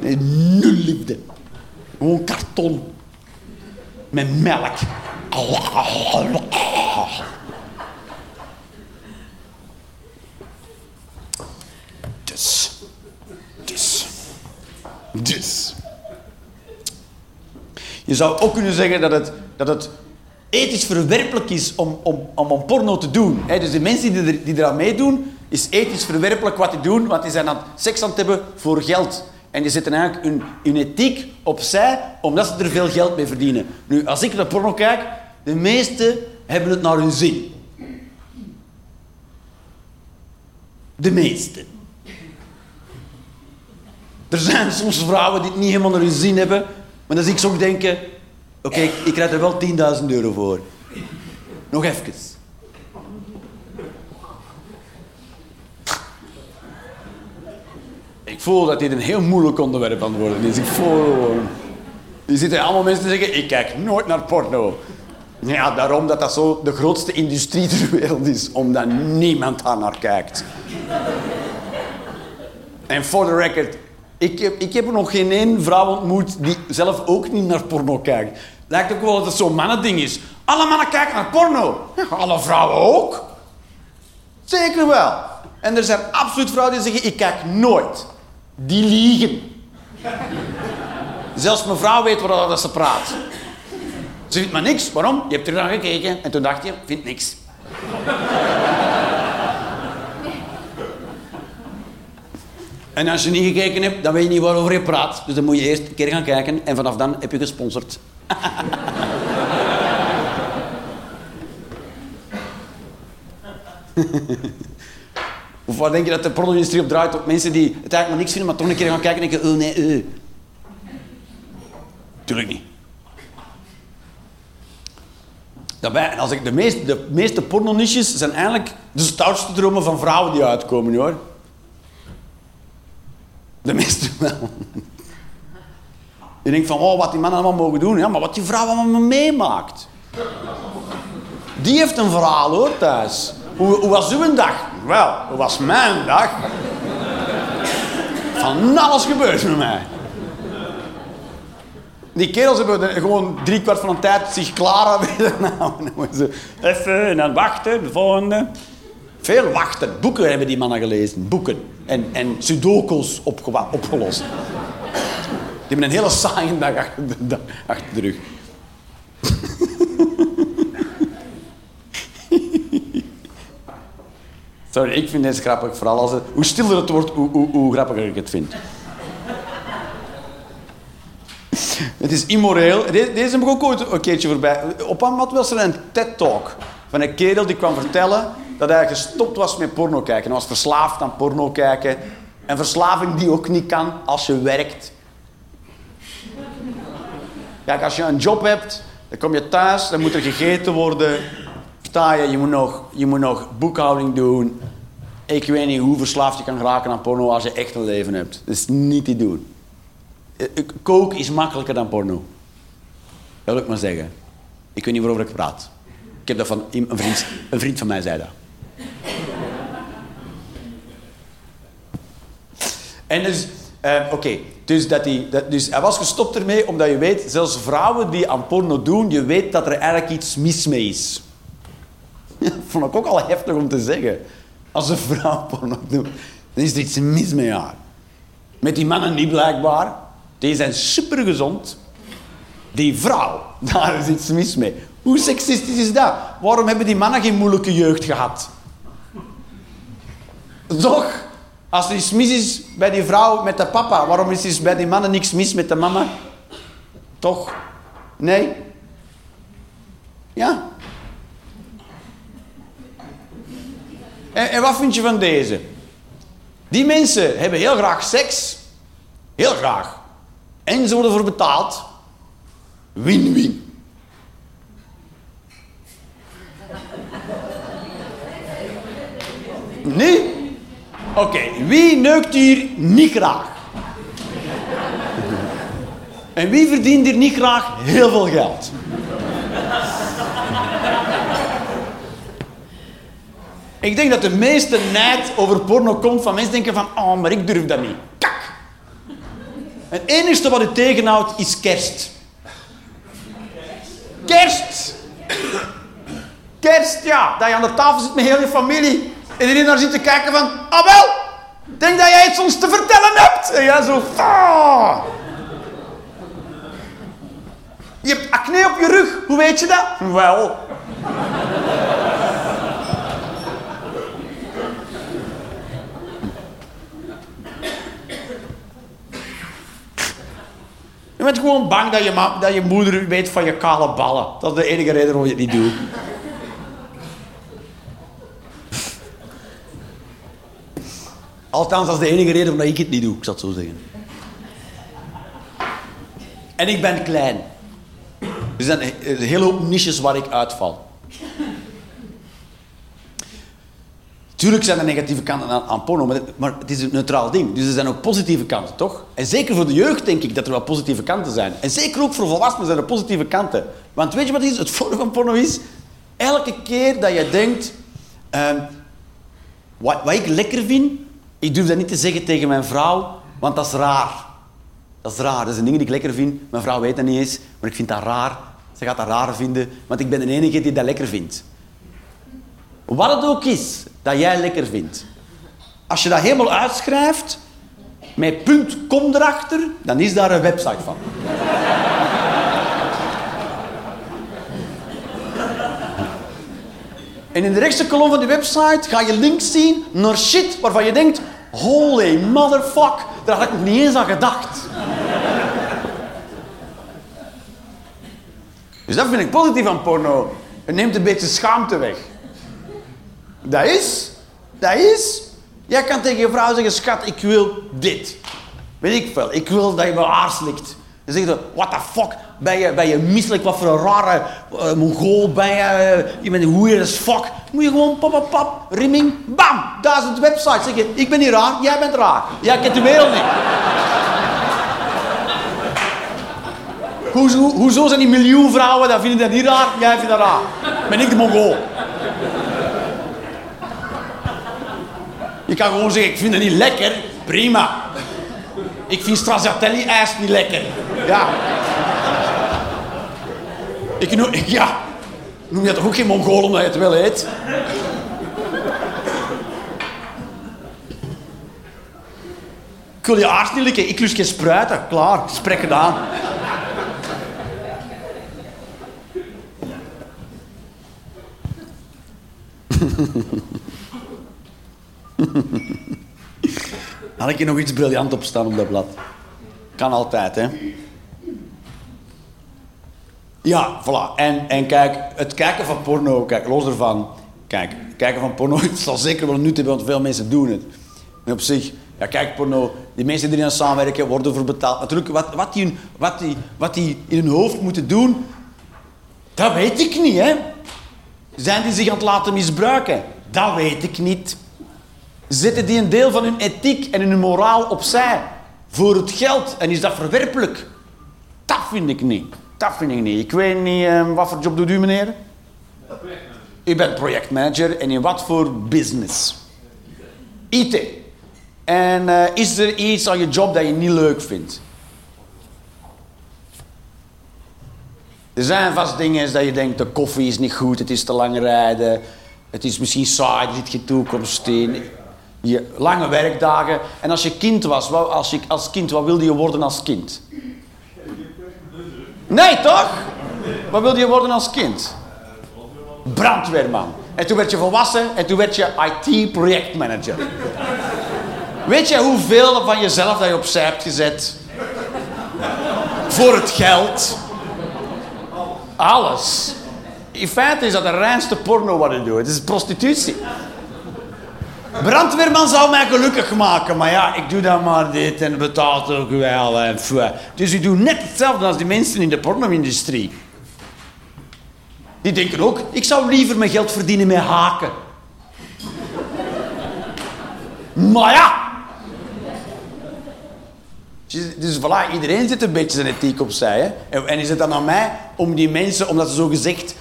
Nul liefde. Gewoon karton. Met melk. Dus. Dus. Dus. Je zou ook kunnen zeggen dat het, dat het ethisch verwerpelijk is om, om, om een porno te doen. dus de mensen die, er, die eraan meedoen, is ethisch verwerpelijk wat die doen, want die zijn aan seks aan het hebben voor geld. En die zetten eigenlijk hun, hun ethiek opzij, omdat ze er veel geld mee verdienen. Nu, als ik naar porno kijk, de meesten hebben het naar hun zin. De meesten. Er zijn soms vrouwen die het niet helemaal naar hun zin hebben, maar dan zie ik ook denken, oké, ik, krijg er wel 10.000 euro voor. Nog even. Ik voel dat dit een heel moeilijk onderwerp aan het worden is. Ik voel. Er zitten allemaal mensen te zeggen, ik kijk nooit naar porno. Ja, daarom dat dat zo de grootste industrie ter wereld is. Omdat niemand daar naar kijkt. En for the record, ik heb, ik heb nog geen één vrouw ontmoet die zelf ook niet naar porno kijkt. Lijkt ook wel dat het zo'n mannending is. Alle mannen kijken naar porno. Alle vrouwen ook. Zeker wel. En er zijn absoluut vrouwen die zeggen, ik kijk nooit. Die liegen. Zelfs mijn vrouw weet waarover ze praat. Ze vindt maar niks. Waarom? Je hebt er naar gekeken en toen dacht je, vindt niks. En als je niet gekeken hebt, dan weet je niet waarover je praat. Dus dan moet je eerst een keer gaan kijken en vanaf dan heb je gesponsord. of waar denk je dat de porno-industrie op draait? Op mensen die het eigenlijk maar niks vinden, maar toch een keer gaan kijken en denken, oh nee, eh. Tuurlijk niet. Daarbij, als ik de, meest, de meeste pornoniches zijn eigenlijk de stoutste dromen van vrouwen die uitkomen, hoor. De meeste. Je denkt van, oh, wat die mannen allemaal mogen doen. Ja, maar wat die vrouw allemaal meemaakt. Die heeft een verhaal, hoor, thuis. Hoe, hoe was uw dag? Wel, hoe was mijn dag? Van alles gebeurt met mij. Die kerels hebben gewoon drie kwart van de tijd zich klaar aan ze Even en dan wachten, de volgende. Veel wachten. Boeken hebben die mannen gelezen. Boeken. En, en sudokus opgelost. Die hebben een hele saaie dag achter de, achter rug. Sorry, ik vind deze grappig. Vooral als het, hoe stiller het wordt, hoe, hoe, hoe grappiger ik het vind. Het is immoreel. Deze, heb ik ook ooit een keertje voorbij. Op een moment was er een TED-talk van een kerel die kwam vertellen dat hij gestopt was met porno kijken. Hij was verslaafd aan porno kijken. Een verslaving die ook niet kan als je werkt. Kijk, als je een job hebt, dan kom je thuis, dan moet er gegeten worden. Sta je, je moet nog, je moet nog boekhouding doen. Ik weet niet hoe verslaafd je kan geraken aan porno als je echt een leven hebt. Dat is niet te doen. Eh, eh, Koken is makkelijker dan porno. Dat wil ik maar zeggen. Ik weet niet waarover ik praat. Heb dat van een vriend, een vriend van mij zei dat. En dus, eh, oké, dus, dat die, dat, dus hij was gestopt ermee omdat je weet, zelfs vrouwen die aan porno doen, je weet dat er eigenlijk iets mis mee is. Vond ik ook al heftig om te zeggen. Als een vrouw porno doet, dan is er iets mis met haar. Met die mannen niet blijkbaar. Die zijn supergezond. Die vrouw, daar is iets mis mee. Hoe seksistisch is dat? Waarom hebben die mannen geen moeilijke jeugd gehad? Toch? Als er iets mis is bij die vrouw met de papa, waarom is er bij die mannen niks mis met de mama? Toch? Nee? Ja? En, en wat vind je van deze? Die mensen hebben heel graag seks. Heel graag. En ze worden voor betaald. Win-win. Nee? Oké, wie neukt hier niet graag? En wie verdient hier niet graag heel veel geld? Ik denk dat de meeste nijd over porno komt van mensen denken van... Oh, maar ik durf dat niet. Kak! Het enige wat u tegenhoudt is kerst. Kerst! Kerst, ja. Dat je aan de tafel zit met heel je familie. En iedereen daar zit te kijken van... Ah wel, denk dat jij iets ons te vertellen hebt. En jij zo... Ah. Je hebt acne op je rug. Hoe weet je dat? Wel. Je bent gewoon bang dat je, dat je moeder weet van je kale ballen. Dat is de enige reden waarom je het niet doet. Althans, dat is de enige reden waarom ik het niet doe, ik zal het zo zeggen. En ik ben klein. Er zijn een hele hoop niches waar ik uitval. Tuurlijk zijn er negatieve kanten aan, porno, maar het, maar het is een neutraal ding. Dus er zijn ook positieve kanten, toch? En zeker voor de jeugd denk ik dat er wel positieve kanten zijn. En zeker ook voor volwassenen zijn er positieve kanten. Want weet je wat het is? Het voordeel van porno is... Elke keer dat je denkt... ehm, wat, wat ik lekker vind, ik durf dat niet te zeggen tegen mijn vrouw, want dat is raar. Dat is raar. Dat zijn dingen die ik lekker vind. Mijn vrouw weet dat niet eens, maar ik vind dat raar. Ze gaat dat raar vinden, want ik ben de enige die dat lekker vindt. Wat het ook is dat jij lekker vindt. Als je dat helemaal uitschrijft, met .com erachter, dan is daar een website van. En in de rechtse kolom van die website ga je links zien naar shit waarvan je denkt... Holy motherfuck, daar had ik nog niet eens aan gedacht. Dus dat vind ik positief aan porno. Het neemt een beetje schaamte weg. Dat is, dat is... Jij kan tegen je vrouw zeggen, schat, ik wil dit. Weet ik veel, ik wil dat je mijn haar slikt. Dan zeg je, what the fuck, ben je, ben je misselijk, wat voor een rare uh, mongool ben je, eh, je bent weird as fuck. Moet je gewoon pap, pap, pap, rimming, bam, daar is het website. Zeg je, ik ben niet raar, jij bent raar. Jij kent de wereld niet. Hoezo, hoezo zijn die miljoen vrouwen, dat vinden dat niet raar, jij vindt dat raar. Ben ik de mongool. Je kan gewoon zeggen, ik vind het niet lekker, prima. Ik vind stracciatelli-ijs niet lekker. Ja. Ik noem, ja. Noem je toch ook geen Mongool omdat je het wel eet? Ik wil je aard niet likken. Ik lust geen spruiten. Klaar, gesprek gedaan. Had ik hier nog iets briljant op staan op dat blad? Kan altijd, hè? Ja, voilà. En, en kijk, het kijken van porno, kijk, los ervan. Kijk, kijken van porno, het zal zeker wel nut hebben, want veel mensen doen het. En op zich, Ja, kijk, porno, die mensen die erin samenwerken worden ervoor betaald. Natuurlijk, wat, wat, die, wat, die, wat die in hun hoofd moeten doen, dat weet ik niet, hè. Zijn die zich aan het laten misbruiken? Dat weet ik niet. Zetten die een deel van hun ethiek en hun moraal opzij voor het geld en is dat verwerpelijk? Dat vind ik niet. Dat vind ik niet. Ik weet niet, uh, wat voor job doet u, meneer? U bent projectmanager en in wat voor business? IT. En uh, is er iets aan je job dat je niet leuk vindt? Er zijn vast dingen dat je denkt, de koffie is niet goed, het is te lang rijden, het is misschien saai, er zit geen toekomst in. Je, lange werkdagen. En als je kind was, wat, als, je, als kind, wat wilde je worden als kind? Nee, toch? Wat wilde je worden als kind? Brandweerman. En toen werd je volwassen en toen werd je IT-projectmanager. Weet je hoeveel van jezelf dat je opzij hebt gezet? Voor het geld. Alles. In feite is dat de reinste porno wat je doet. Het is prostitutie. Brandweerman zou mij gelukkig maken, maar ja, ik doe dan maar dit en betaalt ook wel. En dus ik doe net hetzelfde als die mensen in de porno-industrie. Die denken ook, ik zou liever mijn geld verdienen met haken. maar ja. Dus voilà, iedereen zit een beetje zijn ethiek opzij. En is het dan aan mij om die mensen, omdat ze zo gezegd,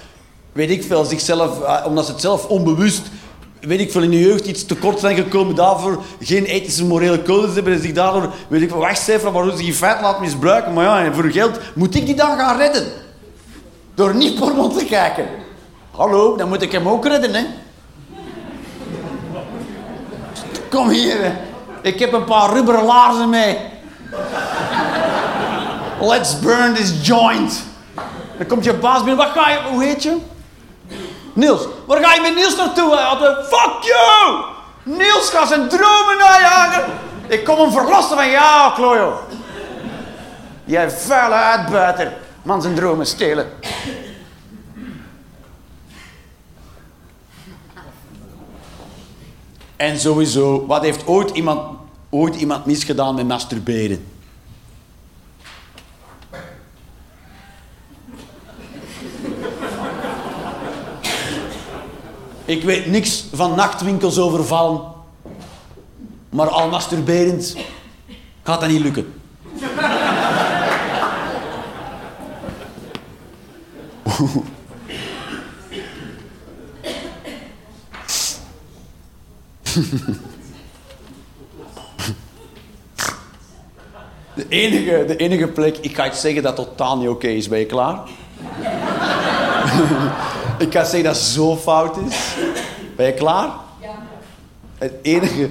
weet ik veel, zichzelf, eh, omdat ze het zelf onbewust weet ik veel, in de jeugd iets tekort zijn gekomen daarvoor geen ethische morele codes hebben en zich daardoor, weet ik veel, wegcijferen waardoor ze in feite laat misbruiken. Maar ja, en voor geld moet ik die dan gaan redden. Door niet porno te kijken. Hallo, dan moet ik hem ook redden, hè. Kom hier, hè. ik heb een paar rubberen laarzen mee. Let's burn this joint. Dan komt je baas binnen, wat ga je, hoe heet je? Niels, waar ga je met Niels naartoe? Hij had een fuck you! Niels gaat zijn dromen najagen. Ik kom hem verlossen van jou, Klojo. Jij vuile uitbuiter. Man zijn dromen stelen. En sowieso, wat heeft ooit iemand, ooit iemand misgedaan met masturberen? Ik weet niks van nachtwinkels overvallen. Maar al masturberend gaat dat niet lukken. De enige, de enige plek, ik ga je zeggen dat totaal niet oké is. Ben je klaar? Ik kan zeggen dat het zo fout is. Ben je klaar? Ja. Het enige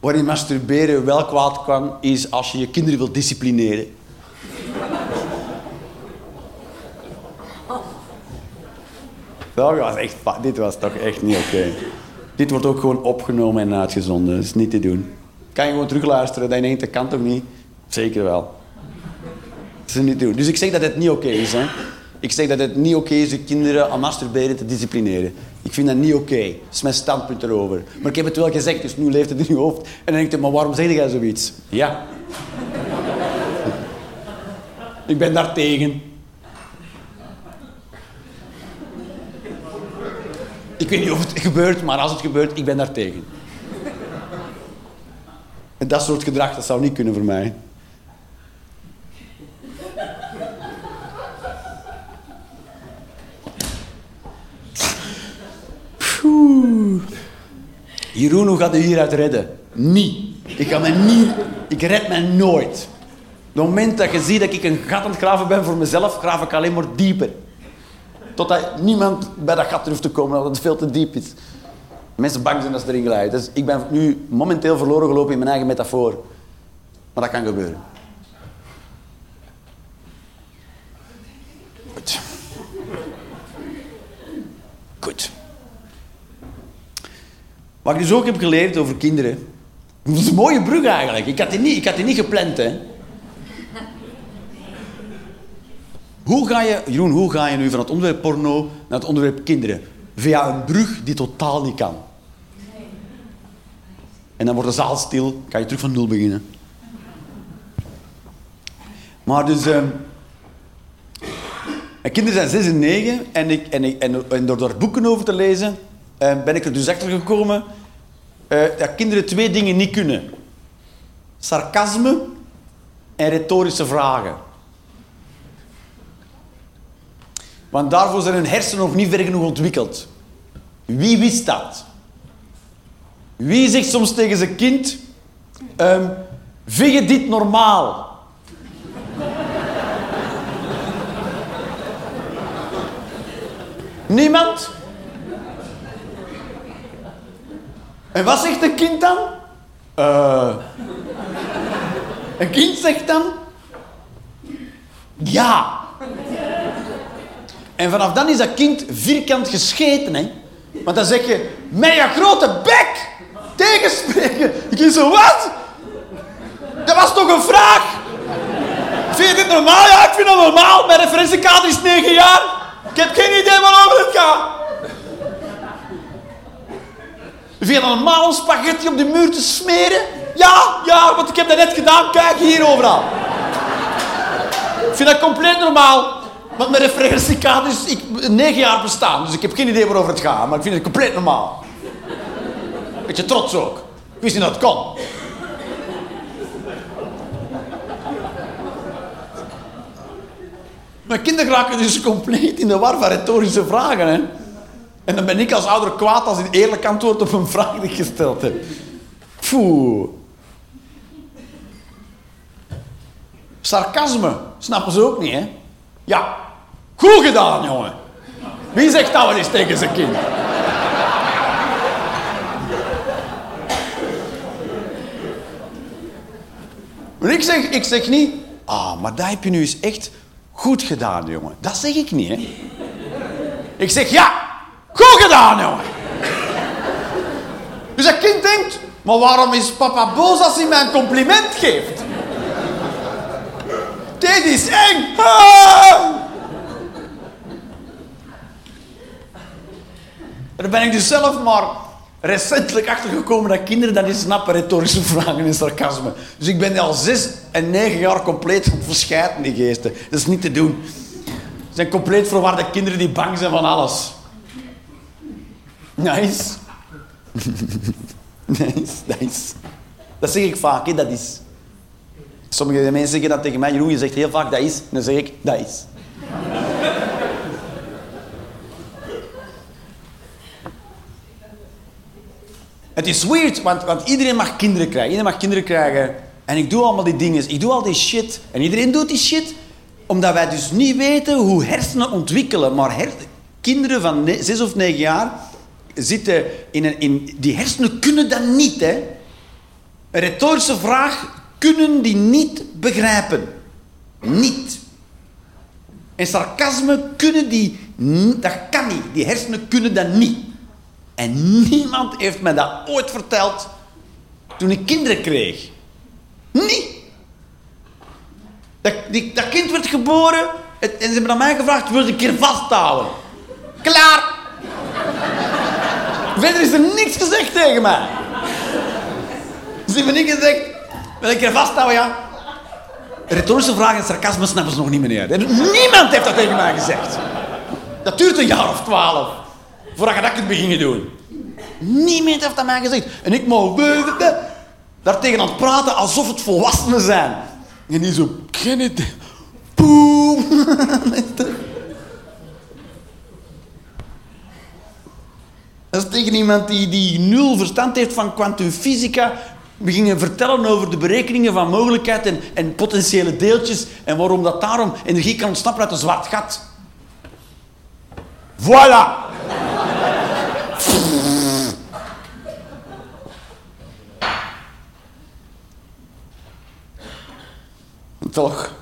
waarin masturberen wel kwaad kan, is als je je kinderen wilt disciplineren. Dat was echt, dit was toch echt niet oké. Dit wordt ook gewoon opgenomen en uitgezonden. Dat is niet te doen. Kan je gewoon terugluisteren dat je denkt, dat kan toch niet? Zeker wel. Dat is niet te doen. Dus ik zeg dat het niet oké is. Hè? Ik zeg dat het niet oké is je kinderen aan masturberen te disciplineren. Ik vind dat niet oké. Dat is mijn standpunt erover. Maar ik heb het wel gezegd, dus nu leeft het in je hoofd. En dan denk je, maar waarom zeg jij zoiets? Ja. ik ben daar tegen. Ik weet niet of het gebeurt, maar als het gebeurt, ik ben daar tegen. En dat soort gedrag, dat zou niet kunnen voor mij. Jeroen, hoe gaat u hieruit redden? Niet. Ik kan me niet... Ik red mij nooit. Op het moment dat je ziet dat ik een gat aan het graven ben voor mezelf, graaf ik alleen maar dieper. Totdat niemand bij dat gat durft te komen, omdat het veel te diep is. Mensen bang zijn als ze erin glijden. Dus ik ben nu momenteel verloren gelopen in mijn eigen metafoor. Maar dat kan gebeuren. Goed. Goed. Wat ik dus ook heb geleerd over kinderen. Dat is een mooie brug eigenlijk. Ik had die niet, ik had die niet gepland, hè. Hoe ga je, Jeroen, hoe ga je nu van het onderwerp porno naar het onderwerp kinderen? Via een brug die totaal niet kan. En dan wordt de zaal stil, kan je terug van nul beginnen. Maar dus... ehm, mijn kinderen zijn zes en negen en, ik, en, ik, en, en door daar boeken over te lezen eh, ben ik er dus achter gekomen eh, dat kinderen twee dingen niet kunnen. Sarcasme en retorische vragen. Want daarvoor zijn hun hersenen nog niet ver genoeg ontwikkeld. Wie wist dat? Wie zegt soms tegen zijn kind: ehm Vind je dit normaal? Niemand? En wat zegt een kind dan? Eh. een kind zegt dan? Ja. En vanaf dan is dat kind vierkant gescheten, hè? Want dan zeg je, met je grote bek tegenspreken. Ik kind zo, wat? Dat was toch een vraag? Vind je dit normaal? Ja, ik vind het normaal. Mijn referentiekader is 9 jaar. Ik heb geen idee waarover het gaat. Je het normaal spaghetti op de muur te smeren? Ja, ja, want ik heb dat net gedaan. Kijk hier overal. Ik vind dat compleet normaal. Want mijn referentiekader is ik, 9 jaar bestaan. Dus ik heb geen idee waarover het gaat. Maar ik vind het compleet normaal. Beetje trots ook. Ik wist niet dat het kon. Mijn kinderen raken dus compleet in de war van retorische vragen. Hè? En dan ben ik als ouder kwaad als ik eerlijk antwoord op een vraag die ik gesteld heb. Poeh. Sarcasme, snappen ze ook niet, hè? Ja, goed gedaan, jongen. Wie zegt dat wel eens tegen zijn kind? Maar ik zeg, ik zeg niet, ah, maar dat heb je nu eens echt goed gedaan, jongen. Dat zeg ik niet, hè. Ik zeg, ja, goed gedaan, jongen. Dus dat kind denkt, maar waarom is papa boos als hij mij een compliment geeft? Dit is eng. Ah! Daar ben ik dus zelf maar recentelijk achtergekomen dat kinderen dat niet snappen, retorische vragen en sarcasme. Dus ik ben al zes en negen jaar compleet verschijten, die geesten. Dat is niet te doen. Het zijn compleet verwarde kinderen die bang zijn van alles. Nice. nice, nice. Dat zeg ik vaak, dat is. Sommige mensen zeggen dat tegen mij. Jeroen, je zegt heel vaak dat is. En dan zeg ik, dat is. Het is weird, want, want iedereen mag kinderen krijgen. Iedereen mag kinderen krijgen. En ik doe allemaal die dingen. Ik doe al die shit. En iedereen doet die shit. Omdat wij dus niet weten hoe hersenen ontwikkelen. Maar kinderen van ne- zes of negen jaar zitten in een... In, die hersenen kunnen dat niet, hè. Een retorische vraag kunnen die niet begrijpen. Niet. En sarcasme kunnen die... Dat kan niet. Die hersenen kunnen dat niet. En niemand heeft mij dat ooit verteld toen ik kinderen kreeg. Niet. Dat, die, dat kind werd geboren en ze hebben aan mij gevraagd, wil een keer vasthouden? Klaar. Verder is er niks gezegd tegen mij. Ze hebben niet gezegd, wil een keer vasthouden, ja? Retorische vragen en sarcasme snappen ze nog niet, meneer. Niemand heeft dat tegen mij gezegd. Dat duurt een jaar of twaalf. Voordat je dat kunt beginnen doen. Niemand heeft dat mij gezegd. En ik mag daar tegen aan praten alsof het volwassenen zijn. En die zo, ken het. Dat is tegen iemand die, die nul verstand heeft van kwantumfysica. We gingen vertellen over de berekeningen van mogelijkheid en, en potentiële deeltjes en waarom dat daarom energie kan ontsnappen uit een zwart gat. Voilà! Toch.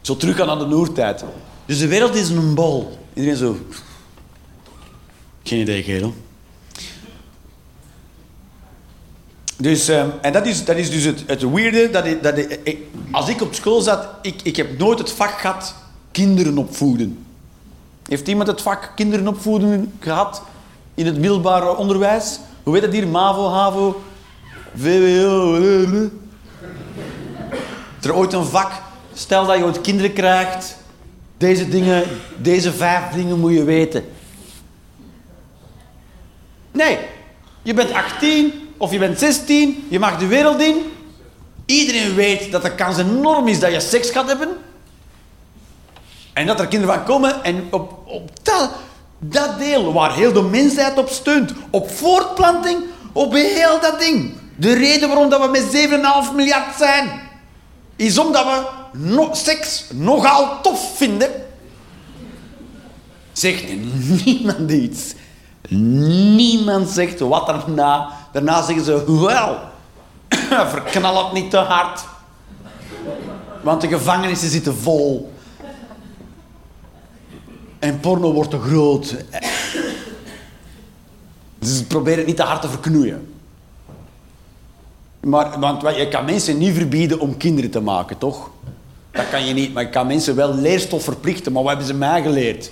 Zo terug aan de Noertijd. Dus de wereld is een bol. Iedereen zo. Geen idee, kerel. Dus, ehm, en dat is, dat is dus het, het weirde. Dat ik, dat ik, als ik op school zat, ik, ik heb nooit het vak gehad kinderen opvoeden. Heeft iemand het vak kinderen opvoeden gehad? in het middelbaar onderwijs? Hoe heet het hier? MAVO, HAVO, VWO. Is er ooit een vak? Stel dat je ooit kinderen krijgt. Deze dingen, deze vijf dingen moet je weten. Nee, je bent 18 of je bent 16, je mag de wereld in. Iedereen weet dat de kans enorm is dat je seks gaat hebben. En dat er kinderen van komen en op, op dat, dat deel waar heel de mensheid op steunt, op voortplanting, op heel dat ding. De reden waarom dat we met 7,5 miljard zijn, is omdat we no, seks nogal tof vinden. Zegt niemand iets. Niemand zegt wat daarna. Daarna zeggen ze, wel, verknal het niet te hard. Want de gevangenissen zitten vol. En porno wordt te groot. Dus probeer het niet te hard te verknoeien. Maar, want je kan mensen niet verbieden om kinderen te maken, toch? Dat kan je niet. Maar je kan mensen wel leerstof verplichten. Maar wat hebben ze mij geleerd?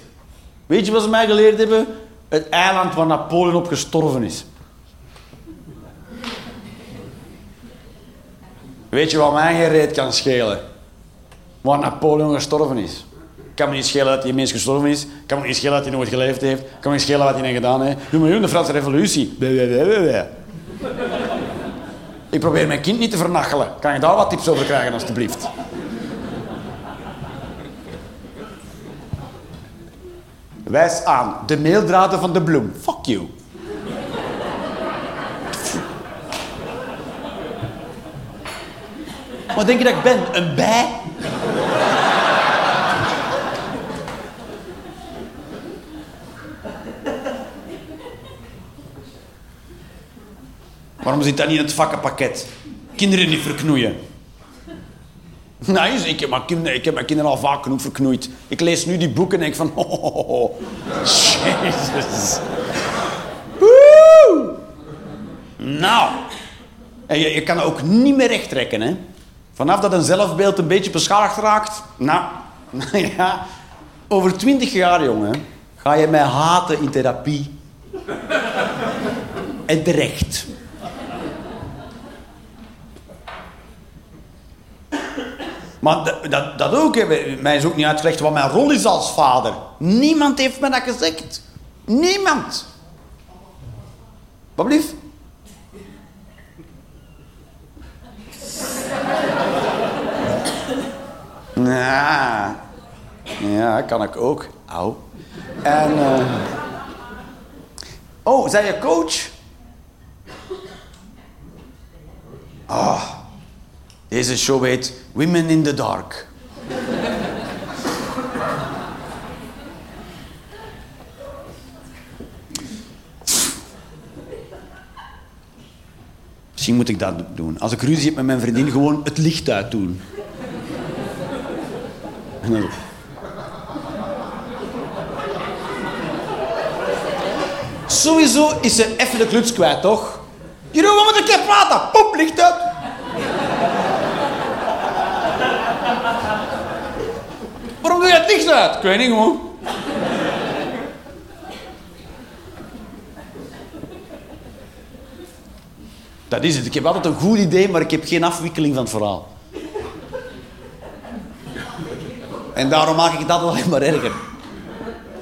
Weet je wat ze mij geleerd hebben? Het eiland waar Napoleon op gestorven is. Weet je wat mij geen reet kan schelen? Waar Napoleon gestorven is. Kan me niet schelen dat die mens gestorven is. Kan me niet schelen dat hij nooit geleefd heeft. Kan me niet schelen wat hij gedaan heeft. Maar de Franse revolutie. Ik probeer mijn kind niet te vernachelen. Kan je daar wat tips over krijgen, alstublieft? Wijs aan. De meeldraden van de bloem. Fuck you. Wat denk je dat ik ben? Een bij? Waarom zit dat niet in het vakkenpakket? Kinderen niet verknoeien. Nee, ik heb, mijn kinderen, al vaak genoeg verknoeid. Ik lees nu die boeken en denk van... Oh. Jezus. Woe! Nou. En je, kan ook niet meer recht trekken, hè. Vanaf dat een zelfbeeld een beetje beschadigd raakt... Nou, ja. Over twintig jaar, jongen, ga je mij haten in therapie. En terecht. Maar dat, dat, ook, mij is ook niet uitgelegd wat mijn rol is als vader. Niemand heeft me dat gezegd. Niemand. Wat blief? Ja, ja, kan ik ook. Au. En, uh... Oh, zijn je coach? Ah. Deze show heet Women in the Dark. Misschien moet ik dat doen. Als ik ruzie heb met mijn vriendin, gewoon het licht uitdoen. Dan... Sowieso is ze even de kluts kwijt, toch? Jeroen, we moeten een keer praten. Pop, licht uit. Waarom doe je het licht uit? Ik weet niet gewoon. Dat is het. Ik heb altijd een goed idee, maar ik heb geen afwikkeling van het verhaal. En daarom maak ik altijd alleen maar erger.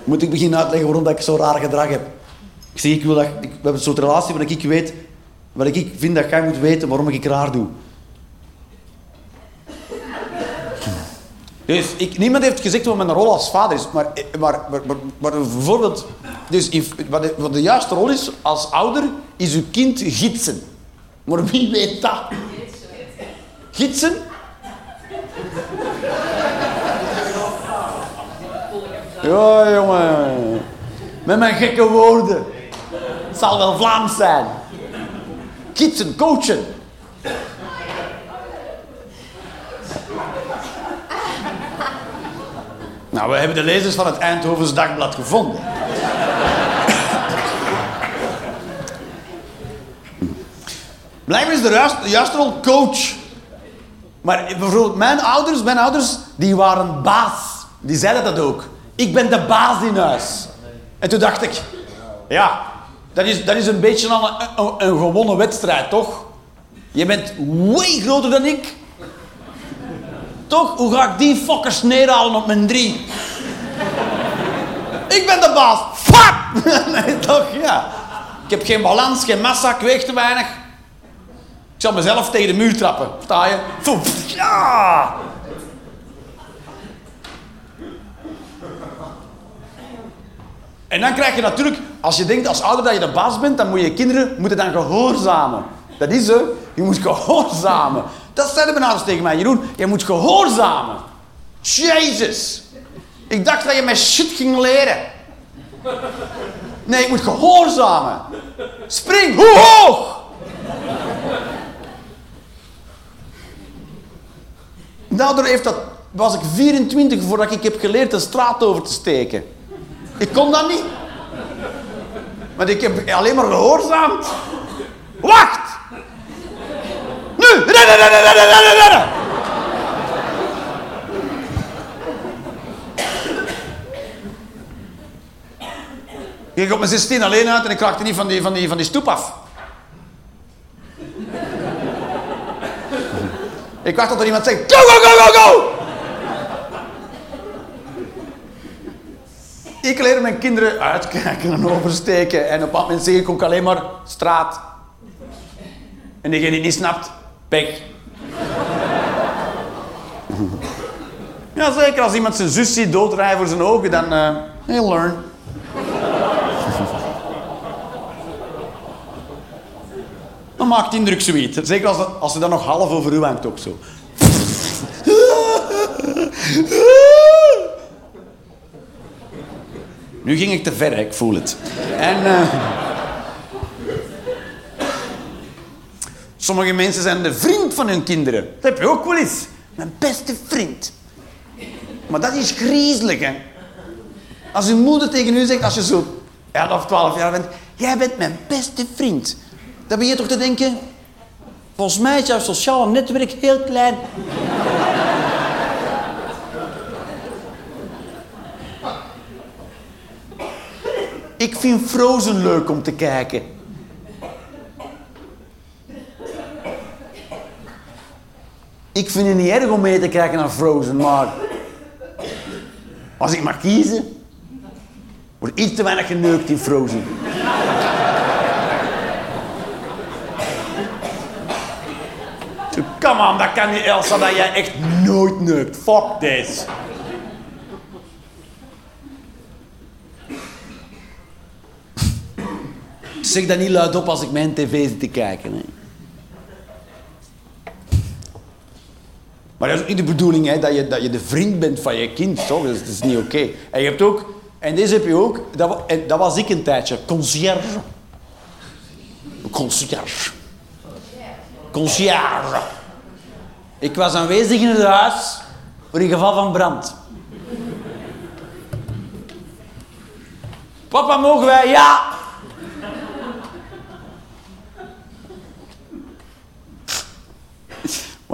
Moet ik beginnen uitleggen waarom dat ik zo'n raar gedrag heb. Ik zeg, ik wil dat, ik, we hebben een soort relatie waar ik weet, waar ik vind dat jij moet weten waarom ik raar doe. Dus ik, niemand heeft gezegd wat mijn rol als vader is. Maar, maar, maar, maar, bijvoorbeeld... Dus wat, de, wat de juiste rol is als ouder, is uw kind gidsen. Maar wie weet dat? Gidsen? Ja, jongen. Met mijn gekke woorden. Het zal wel Vlaams zijn. Gidsen, coachen. Nou, we hebben de lezers van het Eindhovens Dagblad gevonden. Blijkbaar is de juiste, coach. Maar bijvoorbeeld mijn ouders, mijn ouders, die waren baas. Die zeiden dat ook. Ik ben de baas in huis. En toen dacht ik, ja, Dat is, dat is een beetje een, een, een gewonnen wedstrijd, toch? Je bent way groter dan ik. Toch? Hoe ga ik die fokkers neerhalen op mijn drie? ik ben de baas. Fuck! nee, toch? Ja. Ik heb geen balans, geen massa, ik weeg te weinig. Ik zal mezelf tegen de muur trappen. Sta je? Ja! En dan krijg je natuurlijk, als je denkt als ouder dat je de baas bent, dan moet je kinderen moeten dan gehoorzamen. Dat is zo. Je moet gehoorzamen. Dat zeiden mijn ouders tegen mij. Jeroen, je moet gehoorzamen. Jezus. Ik dacht dat je met shit ging leren. Nee, ik moet gehoorzamen. Spring, hoe hoog? Daardoor heeft dat, was ik 24 voordat ik heb geleerd de straat over te steken. Ik kon dat niet. Want ik heb alleen maar gehoorzaamd. Wacht! Nu! Rennen! Ik op mijn 16 alleen uit en ik raakte niet van die, van die, van die stoep af. Ik wacht tot er iemand zegt: Go, go, go, go, go! Ik leer mijn kinderen uitkijken en oversteken. En op dat moment zeg ik ook alleen maar straat. En degene die niet snapt, pech. Ja, zeker als iemand zijn zus ziet doodrijden voor zijn ogen, dan... Uh, he'll learn. Dan maakt indruk zoiets. Zeker als, als ze dan nog half over u hangt ook zo. Nu ging ik te ver, ik voel het. En... Uh, sommige mensen zijn de vriend van hun kinderen. Dat heb je ook wel eens. Mijn beste vriend. Maar dat is griezelig, hè. Als uw moeder tegen u zegt, als je zo 11 of 12 jaar bent... Jij bent mijn beste vriend. Dan ben je toch te denken... Volgens mij is jouw sociale netwerk heel klein. Ik vind Frozen leuk om te kijken. Ik vind het niet erg om mee te kijken naar Frozen, maar als ik mag kiezen, wordt iets te weinig geneukt in Frozen. Come on, dat kan niet, Elsa, dat jij echt nooit neukt. Fuck this. Zeg dat niet luid op als ik mijn tv zit te kijken. Hè. Maar dat is ook niet de bedoeling hè, dat, je, dat je de vriend bent van je kind, toch? Dat is, niet oké. En je hebt ook, en deze heb je ook, dat, en dat was ik een tijdje, concierge. Concierge. Concierge. Ik was aanwezig in het huis voor in geval van brand. Papa, mogen wij? Ja!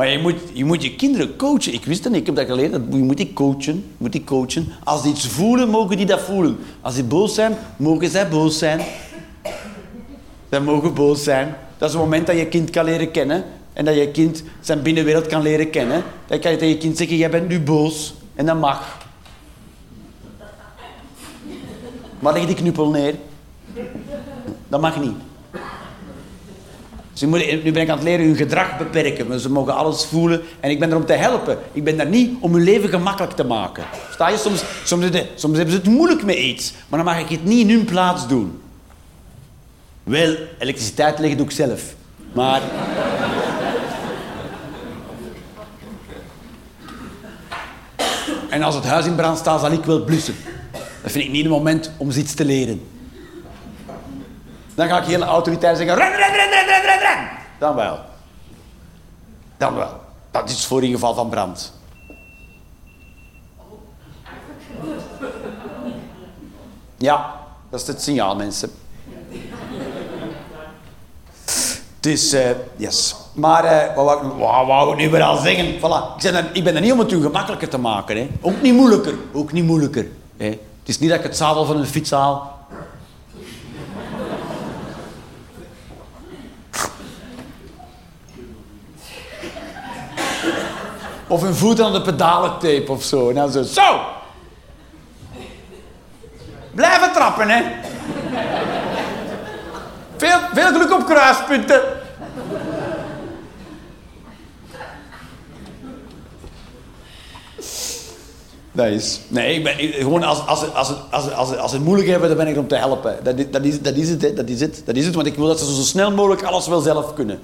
Maar je moet, je moet je kinderen coachen. Ik wist het niet, ik heb dat geleerd. Je moet die coachen, moet die coachen. Als die iets voelen, mogen die dat voelen. Als die boos zijn, mogen zij boos zijn. Zij mogen boos zijn. Dat is het moment dat je kind kan leren kennen. En dat je kind zijn binnenwereld kan leren kennen. Dan kan je tegen je kind zeggen, jij bent nu boos. En dat mag. Maar leg die knuppel neer. Dat mag niet. Ze moeten, nu ben ik aan het leren hun gedrag beperken. Ze mogen alles voelen. En ik ben er om te helpen. Ik ben daar niet om hun leven gemakkelijk te maken. Sta je? Soms, soms, soms hebben ze het moeilijk met iets. Maar dan mag ik het niet in hun plaats doen. Wel, elektriciteit leggen doe ik zelf. Maar... en als het huis in brand staat, zal ik wel blussen. Dat vind ik niet het moment om ze iets te leren. Dan ga ik hele autoriteit zeggen: ren, ren, ren, ren, ren, ren, ren. Dan wel. Dan wel. Dat is voor in geval van brand. Ja, dat is het signaal, mensen. Dus, uh, yes. Maar, uh, wat wou nu weer al zeggen? Voilà. Ik, er, ik ben er niet om het u gemakkelijker te maken. Hè. Ook niet moeilijker. Ook niet moeilijker. Hè. Het is niet dat ik het zadel van een fiets haal Of hun voet aan de pedalen tape of zo. En dan zo! Blijven trappen, hè. Veel, veel geluk op kruispunten. Dat is. Nee, ik ben, gewoon als, als, als, als, als, als ze het moeilijk hebben, dan ben ik er om te helpen. Dat, dat, is, dat, is het, dat is het, dat is het. Want ik wil dat ze zo snel mogelijk alles wel zelf kunnen.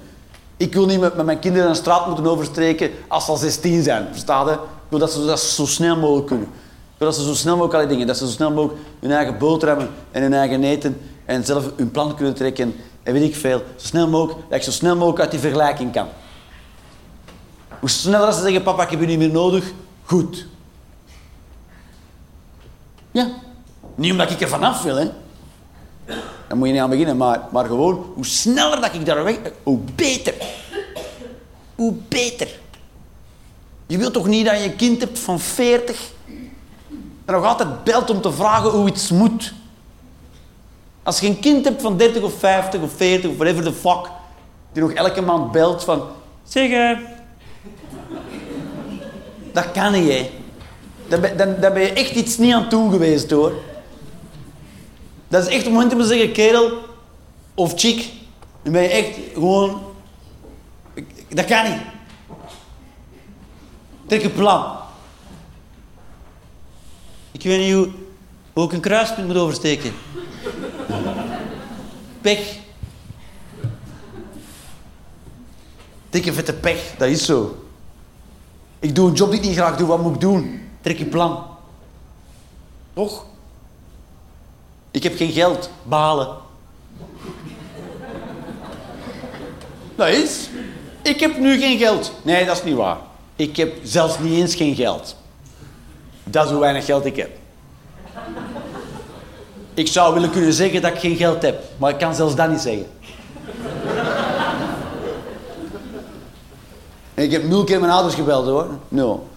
Ik wil niet met, mijn kinderen een straat moeten oversteken als ze al 16 zijn. Versta je? Ik wil dat ze dat zo snel mogelijk kunnen. Ik wil dat ze zo snel mogelijk alle dingen, dat ze zo snel mogelijk hun eigen boterhammen en hun eigen eten en zelf hun plan kunnen trekken en weet ik veel. Zo snel mogelijk, dat ik zo snel mogelijk uit die vergelijking kan. Hoe sneller ze zeggen, papa, ik heb je niet meer nodig, goed. Ja. Niet omdat ik er vanaf wil, hè. Daar moet je niet aan beginnen, maar, maar gewoon, hoe sneller dat ik daar weg... Hoe beter. Hoe beter. Je wilt toch niet dat je een kind hebt van 40 en nog altijd belt om te vragen hoe iets moet. Als je een kind hebt van 30 of 50 of 40 of whatever the fuck, die nog elke maand belt van... Zeg, eh, Dat kan niet, hè. Dan dan, dan ben je echt iets niet aan toe geweest, hoor. Dat is echt het moment om te zeggen, kerel of chick, dan ben je echt gewoon... Dat kan niet. Trek een plan. Ik weet niet hoe, hoe ik een kruispunt moet oversteken. Pech. Dikke vette pech, dat is zo. Ik doe een job die ik niet graag doe, wat moet ik doen? Trek een plan. Toch? Ik heb geen geld. Balen. Dat is. Ik heb nu geen geld. Nee, dat is niet waar. Ik heb zelfs niet eens geen geld. Dat is hoe weinig geld ik heb. Ik zou willen kunnen zeggen dat ik geen geld heb, maar ik kan zelfs dat niet zeggen. En ik heb nul keer mijn ouders gebeld hoor. Nul.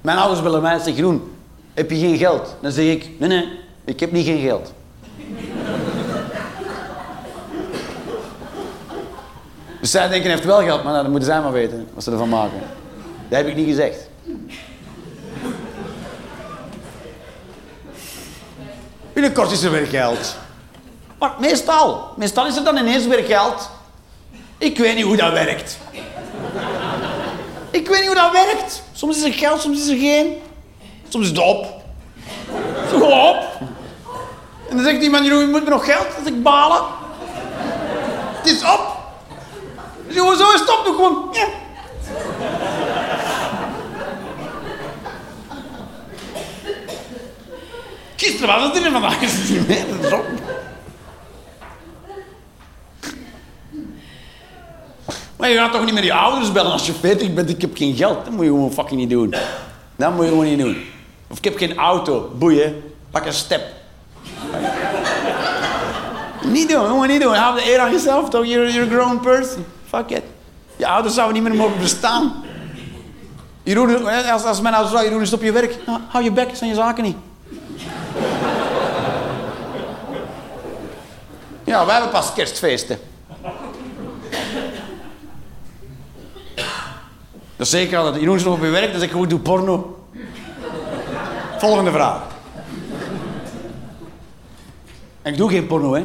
Mijn ouders bellen mij Groen, heb je geen geld? Dan zeg ik: Nee, nee, ik heb niet geen geld. Dus zij denken: heeft wel geld, maar nou, dat moeten zij maar weten wat ze ervan maken. Dat heb ik niet gezegd. Binnenkort is er weer geld. Maar meestal, meestal is er dan ineens weer geld. Ik weet niet hoe dat werkt. Ik weet niet hoe dat werkt. Soms is er geld, soms is er geen. Soms is het op. Gewoon op. En dan zegt iemand, "Jeroen, je moet me nog geld? Dan zeg ik, balen. Het is op. Dus hoezo is het op? Doe gewoon, ja. Gisteren was het er en vandaag is het niet meer. Dat is op. Maar je gaat toch niet met je ouders bellen als je 40 bent, ik heb geen geld. Dat moet je gewoon fucking niet doen. Dat moet je gewoon niet doen. Of ik heb geen auto. Boeien. Pak een step. Niet doen, gewoon niet doen. Hou de eer aan jezelf toch. You're, you're a grown person. Fuck it. Je ouders zouden niet meer mogen bestaan. Jeroen, als, als mijn ouders zeggen, Jeroen, stop je werk. Nou, hou je bek, zijn je zaken niet. Ja, wij hebben pas kerstfeesten. Dat is zeker altijd. Jeroen is nog op je werk, dan zeg ik gewoon, doe porno. Volgende vraag. En ik doe geen porno, hè.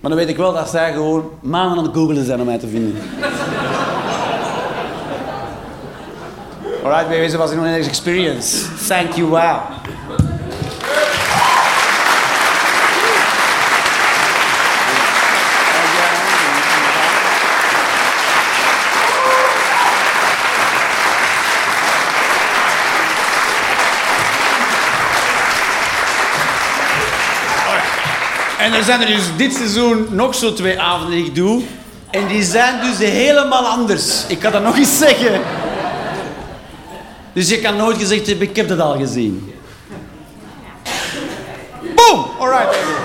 Maar dan weet ik wel dat zij gewoon maanden aan het googelen zijn om mij te vinden. Alright, bij deze was een nice experience. Thank you, wow. En er zijn er dus dit seizoen nog zo twee avonden die ik doe. En die zijn dus helemaal anders. Ik kan dat nog eens zeggen. Dus je kan nooit gezegd hebben, ik heb dat al gezien. Boom! Alright.